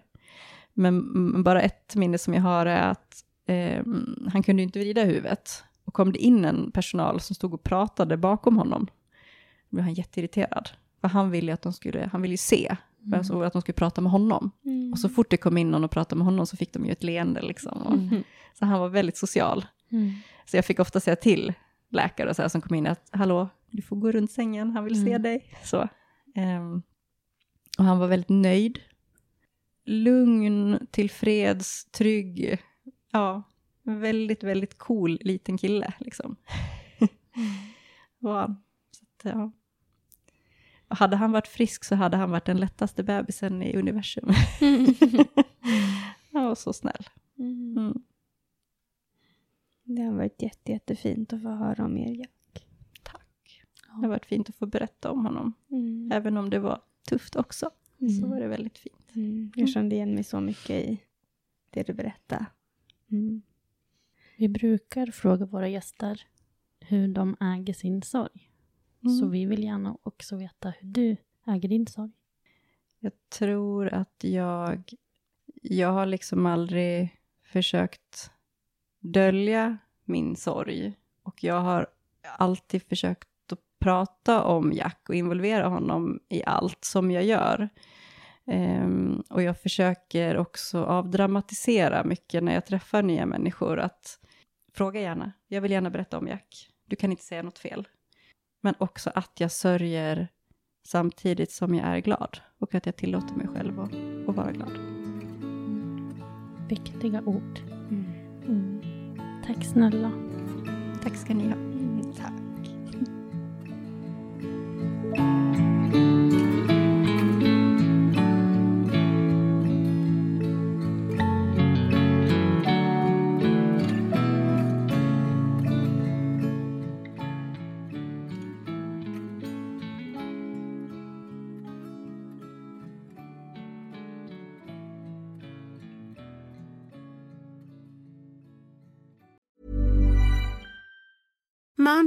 S5: Men bara ett minne som jag har är att eh, han kunde ju inte vrida huvudet. Och kom det in en personal som stod och pratade bakom honom, då blev han jätteirriterad. För han ville ju att de skulle, han ville ju se,
S4: Mm.
S5: alltså att de skulle prata med honom.
S7: Mm.
S5: Och så fort det kom in någon och pratade med honom så fick de ju ett leende liksom. Och,
S4: Mm.
S5: Så han var väldigt social.
S4: Mm.
S5: Så jag fick ofta säga till läkare och så här, som kom in att hallå, du får gå runt sängen, han vill se
S4: Mm.
S5: dig. Så. Ehm, och han var väldigt nöjd. Lugn, tillfreds, trygg. Ja, väldigt, väldigt cool liten kille liksom. <laughs> var han. Så att, ja. Hade han varit frisk så hade han varit den lättaste bebisen i universum. <laughs> han var så snäll.
S7: Mm.
S5: Mm.
S7: Det har varit jätte, jättefint att få höra om er. Jack.
S5: Tack. Det har varit fint att få berätta om honom.
S7: Mm.
S5: Även om det var tufft också, så
S7: Mm.
S5: var det väldigt fint.
S7: Mm. Jag kände igen mig så mycket i det du berättade. Mm.
S4: Vi brukar fråga våra gäster hur de äger sin sorg.
S5: Mm.
S4: Så vi vill gärna också veta hur du äger din sorg.
S5: Jag tror att jag, jag har liksom aldrig försökt dölja min sorg. Och jag har alltid försökt att prata om Jack och involvera honom i allt som jag gör. Ehm, och jag försöker också avdramatisera mycket när jag träffar nya människor. Att fråga gärna, jag vill gärna berätta om Jack. Du kan inte säga något fel. Men också att jag sörjer samtidigt som jag är glad. Och att jag tillåter mig själv att, att vara glad.
S4: Viktiga ord.
S7: Mm.
S4: Mm. Tack snälla.
S5: Tack ska ni ha.